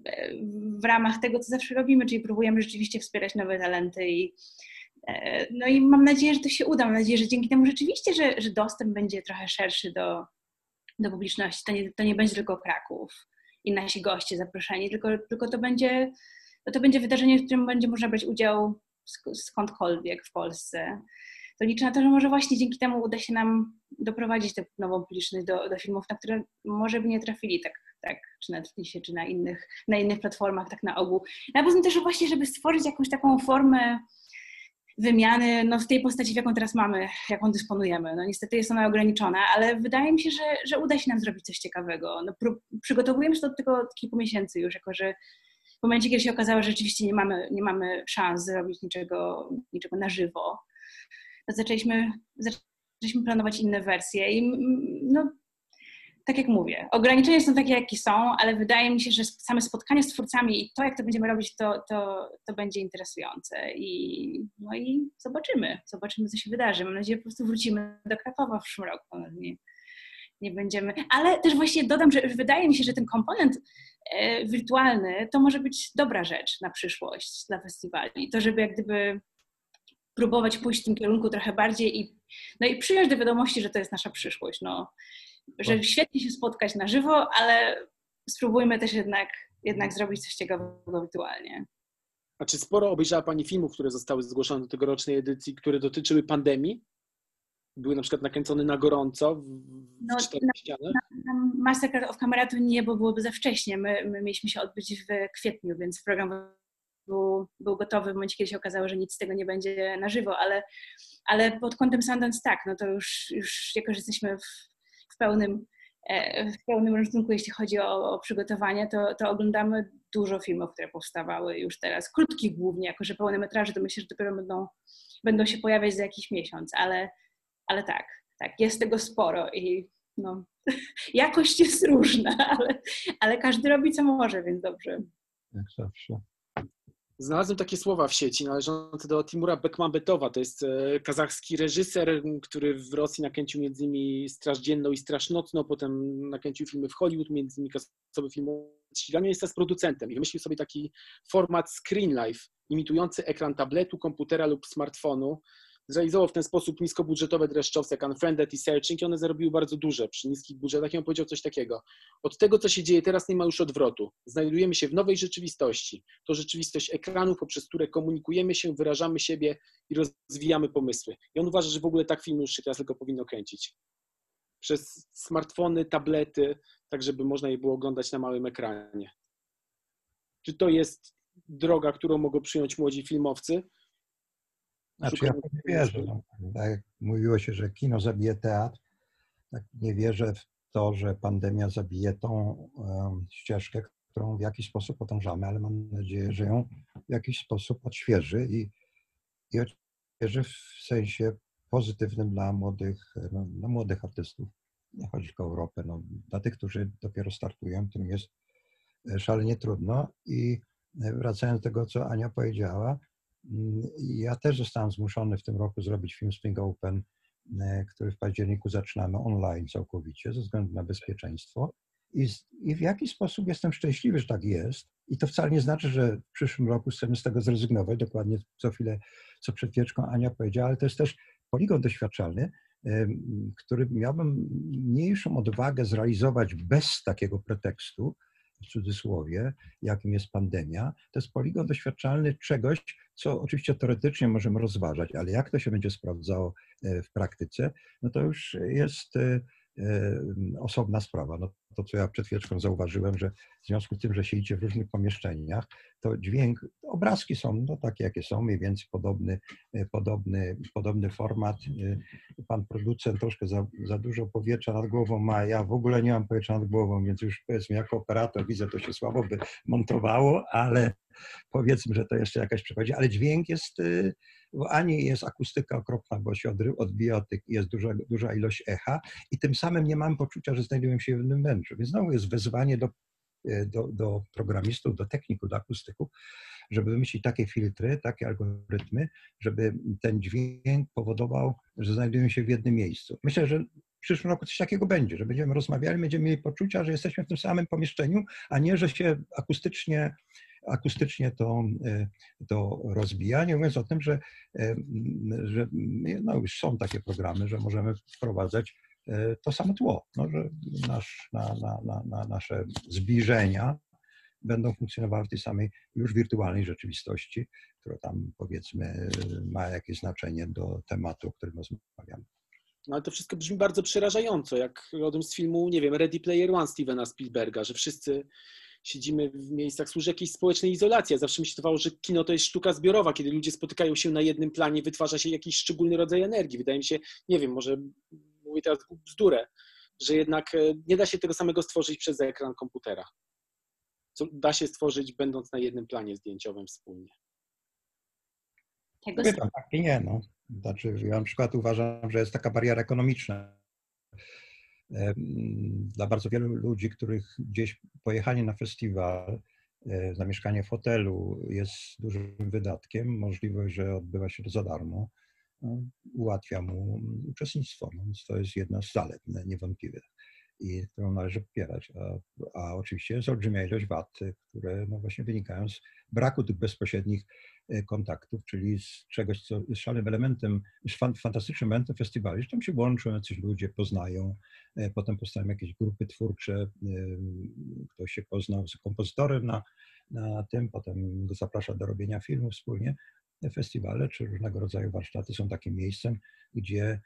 w ramach tego, co zawsze robimy, czyli próbujemy rzeczywiście wspierać nowe talenty i no i mam nadzieję, że to się uda. Mam nadzieję, że dzięki temu rzeczywiście, że, że dostęp będzie trochę szerszy do, do publiczności. To nie, to nie będzie tylko Kraków i nasi goście zaproszeni, tylko, tylko to, będzie, to będzie wydarzenie, w którym będzie można brać udział skądkolwiek w Polsce. To liczę na to, że może właśnie dzięki temu uda się nam doprowadzić tę nową publiczność do, do filmów, na które może by nie trafili tak, tak czy na Netflixie, czy na innych, na innych platformach, tak na ogół. A poza tym też właśnie, żeby stworzyć jakąś taką formę wymiany no, w tej postaci, w jaką teraz mamy, jaką dysponujemy. No, niestety jest ona ograniczona, ale wydaje mi się, że, że uda się nam zrobić coś ciekawego. No, przygotowujemy się do tego od kilku miesięcy już, jako że w momencie, kiedy się okazało, że rzeczywiście nie mamy, nie mamy szans zrobić niczego, niczego na żywo, to zaczęliśmy, zaczęliśmy planować inne wersje i no, tak jak mówię, ograniczenia są takie, jakie są, ale wydaje mi się, że same spotkanie z twórcami i to, jak to będziemy robić, to, to, to będzie interesujące. I, no i zobaczymy, zobaczymy, co się wydarzy. Mam nadzieję, że po prostu wrócimy do Krakowa w przyszłym roku. No, nie, nie będziemy. Ale też właśnie dodam, że wydaje mi się, że ten komponent e, wirtualny to może być dobra rzecz na przyszłość dla festiwali. To, żeby jak gdyby próbować pójść w tym kierunku trochę bardziej i, no i przyjąć do wiadomości, że to jest nasza przyszłość. No, że świetnie się spotkać na żywo, ale spróbujmy też jednak, jednak zrobić coś ciekawego wirtualnie. A czy sporo obejrzała Pani filmów, które zostały zgłoszone do tegorocznej edycji, które dotyczyły pandemii? Były na przykład nakręcone na gorąco w, no, cztery ściany? Na, na Massacre of nie, bo byłoby za wcześnie. My, my mieliśmy się odbyć w kwietniu, więc program był, był gotowy w momencie, kiedy się okazało, że nic z tego nie będzie na żywo, ale, ale pod kątem Sundance tak, no to już, już jako, że jesteśmy w w pełnym, e, w pełnym rozrządku, jeśli chodzi o, o przygotowanie, to, to, oglądamy dużo filmów, które powstawały już teraz, krótkich głównie, jako że pełne metraże, to myślę, że dopiero będą, będą się pojawiać za jakiś miesiąc, ale, ale tak, tak, jest tego sporo i no, jakość jest różna, ale, ale każdy robi co może, więc dobrze. Jak zawsze. Znalazłem takie słowa w sieci należące do Timura Bekmambetowa. To jest e, kazachski reżyser, który w Rosji nakręcił między innymi Straż Dzienną i Straż Nocną, potem nakręcił filmy w Hollywood, między innymi kasowy film ścigania. Jest teraz producentem i wymyślił sobie taki format screen life, imitujący ekran tabletu, komputera lub smartfonu, zrealizował w ten sposób niskobudżetowe dreszczowce jak Unfriended i Searching i one zarobiły bardzo duże przy niskich budżetach i on powiedział coś takiego. Od tego, co się dzieje teraz, nie ma już odwrotu. Znajdujemy się w nowej rzeczywistości. To rzeczywistość ekranów, poprzez które komunikujemy się, wyrażamy siebie i rozwijamy pomysły. I on uważa, że w ogóle tak film już się teraz tylko powinno kręcić. Przez smartfony, tablety, tak żeby można je było oglądać na małym ekranie. Czy to jest droga, którą mogą przyjąć młodzi filmowcy? Znaczy ja nie wierzę. No, tak jak mówiło się, że kino zabije teatr, tak nie wierzę w to, że pandemia zabije tą um, ścieżkę, którą w jakiś sposób podążamy, ale mam nadzieję, że ją w jakiś sposób odświeży i, i odświeży w sensie pozytywnym dla młodych, no, dla młodych artystów. Nie chodzi tylko o Europę, no, dla tych, którzy dopiero startują, którym jest e, szalenie trudno. I e, wracając do tego, co Ania powiedziała, ja też zostałem zmuszony w tym roku zrobić film Spring Open, e, który w październiku zaczynamy online całkowicie ze względu na bezpieczeństwo. I, I, w jakiś sposób jestem szczęśliwy, że tak jest. I to wcale nie znaczy, że w przyszłym roku chcemy z tego zrezygnować, dokładnie co chwilę, co przed chwileczką Ania powiedziała, ale to jest też poligon doświadczalny, który miałbym mniejszą odwagę zrealizować bez takiego pretekstu, w cudzysłowie, jakim jest pandemia, to jest poligon doświadczalny czegoś, co oczywiście teoretycznie możemy rozważać, ale jak to się będzie sprawdzało e, w praktyce, no to już jest e, osobna sprawa. No, to, co ja przed chwileczką zauważyłem, że w związku z tym, że siedzicie w różnych pomieszczeniach, to dźwięk, obrazki są no, takie, jakie są, mniej więcej podobny, podobny, podobny format. Pan producent troszkę za, za dużo powietrza nad głową ma, ja w ogóle nie mam powietrza nad głową, więc już powiedzmy, jako operator widzę, to się słabo by montowało, ale powiedzmy, że to jeszcze jakaś przychodzi, ale dźwięk jest, bo ani jest akustyka okropna, bo się odbija od tych, jest duża, duża ilość echa i tym samym nie mam poczucia, że znajduję się w jednym wnętrzu. Więc znowu jest wezwanie do, e, do, do programistów, do techników, do akustyków, żeby wymyślić takie filtry, takie algorytmy, żeby ten dźwięk powodował, że znajdują się w jednym miejscu. Myślę, że w przyszłym roku coś takiego będzie, że będziemy rozmawiali, będziemy mieli poczucia, że jesteśmy w tym samym pomieszczeniu, a nie, że się akustycznie akustycznie to, e, to rozbija, nie mówiąc o tym, że, e, że no już są takie programy, że możemy wprowadzać E, to samo tło, no, że nasz, na, na, na, na nasze zbliżenia będą funkcjonowały w tej samej już wirtualnej rzeczywistości, która tam powiedzmy ma jakieś znaczenie do tematu, o którym rozmawiamy. No ale to wszystko brzmi bardzo przerażająco, jak rodem z filmu, nie wiem, Ready Player One Stevena Spielberga, że wszyscy siedzimy w miejscach, służy jakiejś społecznej izolacji. Ja zawsze mi się wydawało, że kino to jest sztuka zbiorowa, kiedy ludzie spotykają się na jednym planie, wytwarza się jakiś szczególny rodzaj energii. Wydaje mi się, nie wiem, może mówię teraz bzdurę, że jednak e, nie da się tego samego stworzyć przez ekran komputera. Co da się stworzyć będąc na jednym planie zdjęciowym wspólnie. Tego Pytam, tak i nie. No. Znaczy, ja na przykład uważam, że jest taka bariera ekonomiczna. Dla bardzo wielu ludzi, których gdzieś pojechanie na festiwal, e, zamieszkanie w hotelu jest dużym wydatkiem, możliwość, że odbywa się to za darmo no, ułatwia mu uczestnictwo. No, więc to jest jedna z zalet niewątpliwie i którą należy popierać. A, a oczywiście jest olbrzymia ilość wad, które no właśnie wynikają z braku tych bezpośrednich e, kontaktów, czyli z czegoś, co jest szalonym elementem, fantastycznym elementem festiwalu, że tam się łączą jacyś ludzie, poznają, e, potem powstają jakieś grupy twórcze, e, ktoś się poznał z kompozytorem na, na tym, potem go zaprasza do robienia filmu wspólnie festiwale czy różnego rodzaju warsztaty są takim miejscem, gdzie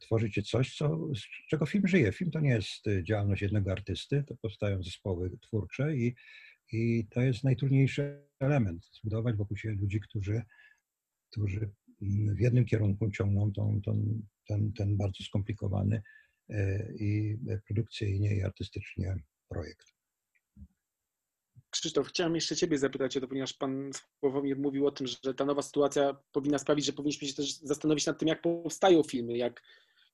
tworzycie coś, co, z czego film żyje. Film to nie jest działalność jednego artysty, to powstają zespoły twórcze i, i to jest najtrudniejszy element, zbudować wokół siebie ludzi, którzy, którzy w jednym kierunku ciągną tą, tą, ten, ten bardzo skomplikowany e, i produkcyjnie i artystycznie projekt. Krzysztof, chciałem jeszcze Ciebie zapytać o to, ponieważ Pan Sławomir mówił o tym, że ta nowa sytuacja powinna sprawić, że powinniśmy się też zastanowić nad tym, jak powstają filmy, jak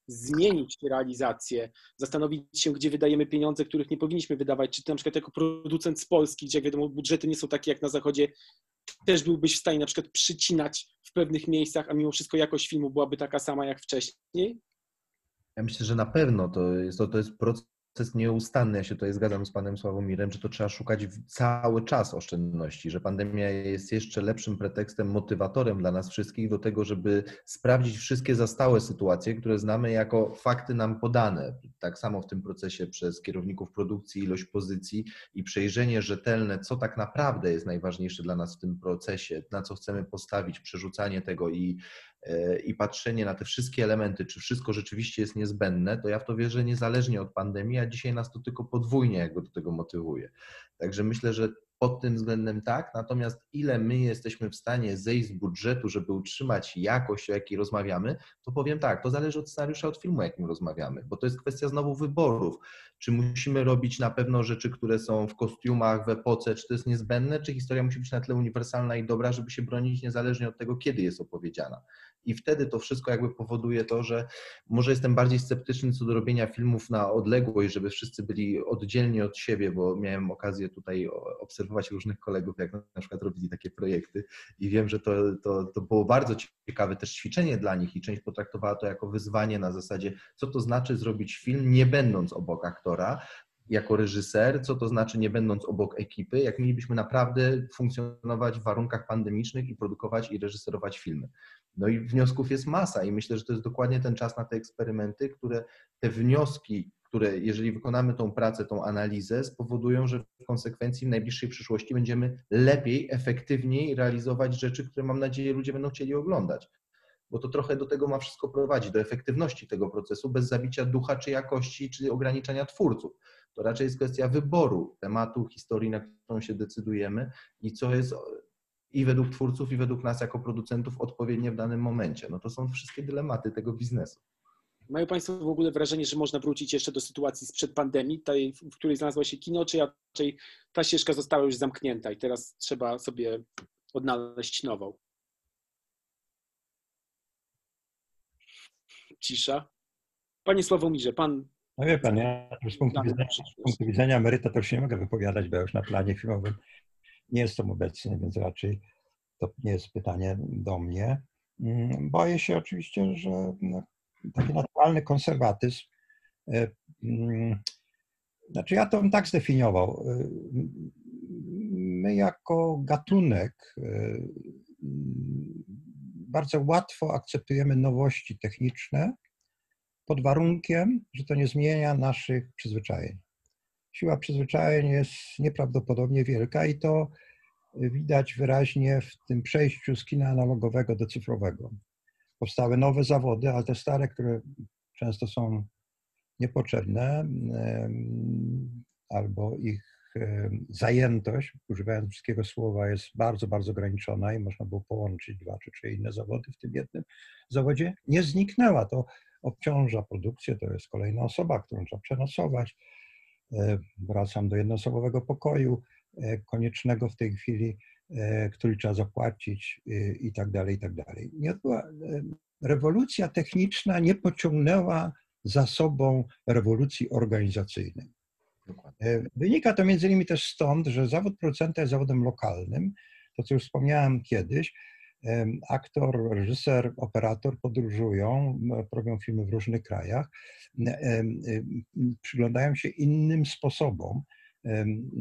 zmienić realizację, zastanowić się, gdzie wydajemy pieniądze, których nie powinniśmy wydawać, czy ty na przykład jako producent z Polski, gdzie wiadomo budżety nie są takie jak na zachodzie, też byłbyś w stanie na przykład przycinać w pewnych miejscach, a mimo wszystko jakość filmu byłaby taka sama jak wcześniej? Ja myślę, że na pewno to jest, to, to jest proces jest nieustanny. Ja się tutaj zgadzam z panem Sławomirem, że to trzeba szukać cały czas oszczędności, że pandemia jest jeszcze lepszym pretekstem, motywatorem dla nas wszystkich do tego, żeby sprawdzić wszystkie zastałe sytuacje, które znamy jako fakty nam podane. Tak samo w tym procesie przez kierowników produkcji, ilość pozycji i przejrzenie rzetelne, co tak naprawdę jest najważniejsze dla nas w tym procesie, na co chcemy postawić, przerzucanie tego i i patrzenie na te wszystkie elementy, czy wszystko rzeczywiście jest niezbędne, to ja w to wierzę niezależnie od pandemii, a dzisiaj nas to tylko podwójnie jakby do tego motywuje. Także myślę, że pod tym względem tak, natomiast ile my jesteśmy w stanie zejść z budżetu, żeby utrzymać jakość, o jakiej rozmawiamy, to powiem tak, to zależy od scenariusza, od filmu, o jakim rozmawiamy, bo to jest kwestia znowu wyborów. Czy musimy robić na pewno rzeczy, które są w kostiumach, w epoce, czy to jest niezbędne, czy historia musi być na tyle uniwersalna i dobra, żeby się bronić niezależnie od tego, kiedy jest opowiedziana. I wtedy to wszystko jakby powoduje to, że może jestem bardziej sceptyczny co do robienia filmów na odległość, żeby wszyscy byli oddzielni od siebie, bo miałem okazję tutaj obserwować różnych kolegów, jak na przykład robili takie projekty i wiem, że to, to, to było bardzo ciekawe też ćwiczenie dla nich i część potraktowała to jako wyzwanie na zasadzie, co to znaczy zrobić film nie będąc obok aktora, jako reżyser, co to znaczy nie będąc obok ekipy, jak mielibyśmy naprawdę funkcjonować w warunkach pandemicznych i produkować i reżyserować filmy. No i wniosków jest masa i myślę, że to jest dokładnie ten czas na te eksperymenty, które te wnioski, które jeżeli wykonamy tą pracę, tą analizę, spowodują, że w konsekwencji w najbliższej przyszłości będziemy lepiej, efektywniej realizować rzeczy, które mam nadzieję ludzie będą chcieli oglądać. Bo to trochę do tego ma wszystko prowadzić, do efektywności tego procesu, bez zabicia ducha czy jakości, czy ograniczania twórców. To raczej jest kwestia wyboru tematu, historii, na którą się decydujemy i co jest i według twórców, i według nas jako producentów odpowiednie w danym momencie. No to są wszystkie dylematy tego biznesu. Mają Państwo w ogóle wrażenie, że można wrócić jeszcze do sytuacji sprzed pandemii, tej, w której znalazło się kino, czy raczej ta ścieżka została już zamknięta i teraz trzeba sobie odnaleźć nową? Cisza. Panie Sławomirze, pan. No wie pan, ja z punktu, widzenia, z punktu widzenia emeryta to już nie mogę wypowiadać, bo ja już na planie filmowym nie jestem obecny, więc raczej to nie jest pytanie do mnie. Mm, boję się oczywiście, że no, naturalny konserwatyzm, e, mm, znaczy ja to bym tak zdefiniował. E, my jako gatunek e, bardzo łatwo akceptujemy nowości techniczne pod warunkiem, że to nie zmienia naszych przyzwyczajeń siła przyzwyczajeń jest nieprawdopodobnie wielka i to widać wyraźnie w tym przejściu z kina analogowego do cyfrowego. Powstały nowe zawody, ale te stare, które często są niepotrzebne, albo ich zajętość, używając wszystkiego słowa, jest bardzo, bardzo ograniczona i można było połączyć dwa czy trzy inne zawody w tym jednym zawodzie, nie zniknęła. To obciąża produkcję, to jest kolejna osoba, którą trzeba przenocować, E, wracam do jednoosobowego pokoju e, koniecznego w tej chwili, e, który trzeba zapłacić i tak dalej, i tak dalej. Nie była, rewolucja techniczna nie pociągnęła za sobą rewolucji organizacyjnej. Wynika to między innymi też stąd, że zawód producenta jest zawodem lokalnym. To, co już wspomniałem kiedyś, aktor, reżyser, operator podróżują, robią filmy w różnych krajach, przyglądają się innym sposobom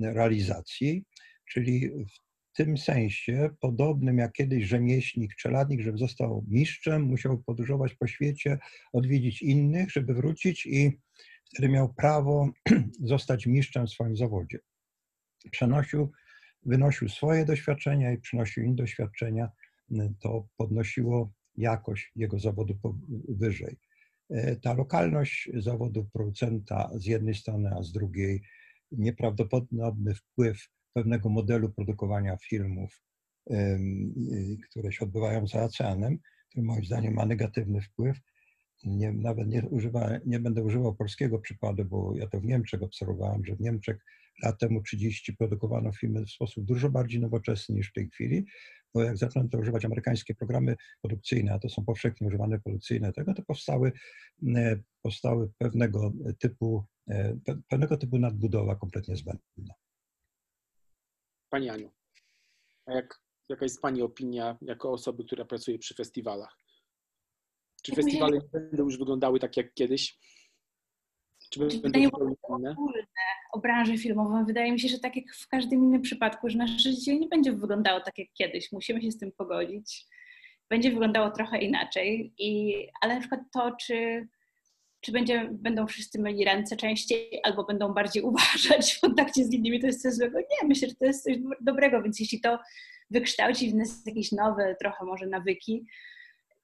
realizacji, czyli w tym sensie, podobnym jak kiedyś rzemieślnik, czeladnik, żeby został mistrzem, musiał podróżować po świecie, odwiedzić innych, żeby wrócić i wtedy miał prawo zostać mistrzem w swoim zawodzie. Przenosił, wynosił swoje doświadczenia i przynosił inne doświadczenia to podnosiło jakość jego zawodu wyżej. E, ta lokalność zawodu producenta z jednej strony, a z drugiej nieprawdopodobny wpływ pewnego modelu produkowania filmów, które się odbywają za oceanem, który moim zdaniem ma negatywny wpływ, nie, nawet nie, używa, nie będę używał polskiego przykładu, bo ja to w Niemczech obserwowałem, że w Niemczech lat temu 30 produkowano filmy w sposób dużo bardziej nowoczesny niż w tej chwili, bo jak zaczęto używać amerykańskie programy produkcyjne, a to są powszechnie używane produkcyjne tego, to powstały, e, powstały pewnego typu, e, pewnego typu nadbudowa kompletnie zbędna. Pani Aniu, a jak, jaka jest Pani opinia jako osoby, która pracuje przy festiwalach? Czy festiwale nie będą już wyglądały tak jak kiedyś? Czy będą inne? O branży filmową. Wydaje mi się, że tak jak w każdym innym przypadku, że nasze życie nie będzie wyglądało tak jak kiedyś. Musimy się z tym pogodzić. Będzie wyglądało trochę inaczej. I, ale na przykład to, czy, czy będzie, będą wszyscy myli ręce częściej, albo będą bardziej uważać w kontakcie z innymi, to jest coś złego. Nie, myślę, że to jest coś dobrego, więc jeśli to wykształci w nas jakieś nowe trochę może nawyki,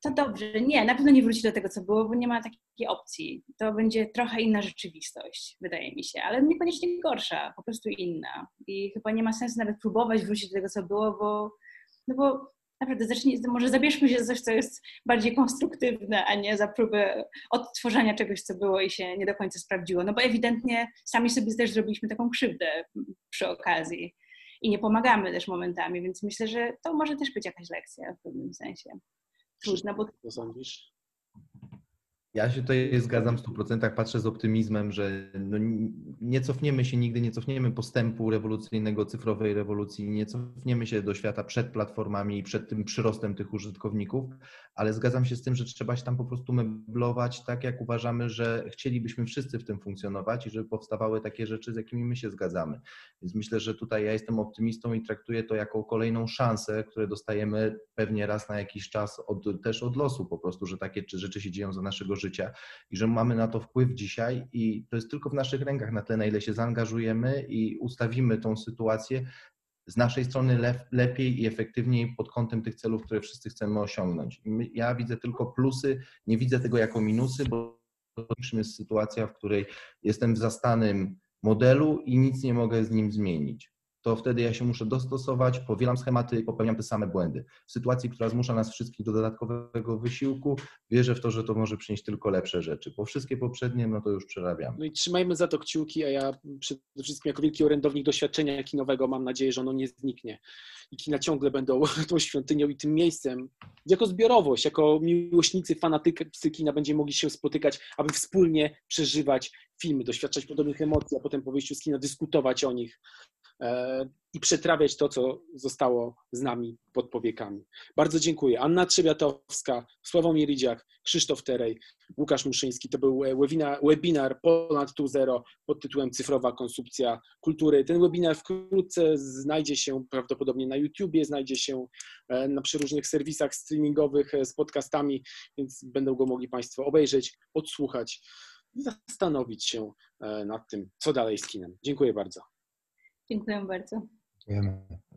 to dobrze. Nie, na pewno nie wróci do tego, co było, bo nie ma takiej opcji. To będzie trochę inna rzeczywistość, wydaje mi się, ale niekoniecznie gorsza, po prostu inna. I chyba nie ma sensu nawet próbować wrócić do tego, co było, bo, no bo naprawdę zacznij, może zabierzmy się za coś, co jest bardziej konstruktywne, a nie za próbę odtworzenia czegoś, co było i się nie do końca sprawdziło. No bo ewidentnie sami sobie też zrobiliśmy taką krzywdę przy okazji i nie pomagamy też momentami, więc myślę, że to może też być jakaś lekcja w pewnym sensie trudna, bo... Sądzisz? Ja się tutaj zgadzam w 100%, patrzę z optymizmem, że no nie cofniemy się nigdy, nie cofniemy postępu rewolucyjnego, cyfrowej rewolucji, nie cofniemy się do świata przed platformami i przed tym przyrostem tych użytkowników, ale zgadzam się z tym, że trzeba się tam po prostu meblować tak, jak uważamy, że chcielibyśmy wszyscy w tym funkcjonować i żeby powstawały takie rzeczy, z jakimi my się zgadzamy. Więc myślę, że tutaj ja jestem optymistą i traktuję to jako kolejną szansę, które dostajemy pewnie raz na jakiś czas od, też od losu po prostu, że takie rzeczy się dzieją za naszego życia i że mamy na to wpływ dzisiaj i to jest tylko w naszych rękach na tyle, na ile się zaangażujemy i ustawimy tą sytuację z naszej strony le, lepiej i efektywniej pod kątem tych celów, które wszyscy chcemy osiągnąć. My, ja widzę tylko plusy, nie widzę tego jako minusy, bo jest sytuacja, w której jestem w zastanym modelu i nic nie mogę z nim zmienić to wtedy ja się muszę dostosować, powielam schematy i popełniam te same błędy. W sytuacji, która zmusza nas wszystkich do dodatkowego wysiłku, wierzę w to, że to może przynieść tylko lepsze rzeczy, bo wszystkie poprzednie, no to już przerabiam. No i trzymajmy za to kciuki, a ja przede wszystkim jako wielki orędownik doświadczenia kinowego mam nadzieję, że ono nie zniknie i kina ciągle będą tą świątynią i tym miejscem. Jako zbiorowość, jako miłośnicy, fanatycy kina będziemy mogli się spotykać, aby wspólnie przeżywać filmy, doświadczać podobnych emocji, a potem po wyjściu z kina dyskutować o nich e, i przetrawiać to, co zostało z nami pod powiekami. Bardzo dziękuję. Anna Trzebiatowska, Sławomir Idziak, Krzysztof Terej, Łukasz Muszyński. To był webinar, webinar Poland 2.0 pod tytułem Cyfrowa konsumpcja kultury. Ten webinar wkrótce znajdzie się prawdopodobnie na YouTubie, znajdzie się e, na przeróżnych serwisach streamingowych e, z podcastami, więc będą go mogli Państwo obejrzeć, odsłuchać zastanowić się e, nad tym, co dalej z kinem. Dziękuję bardzo. Dziękuję bardzo. Dziękujemy.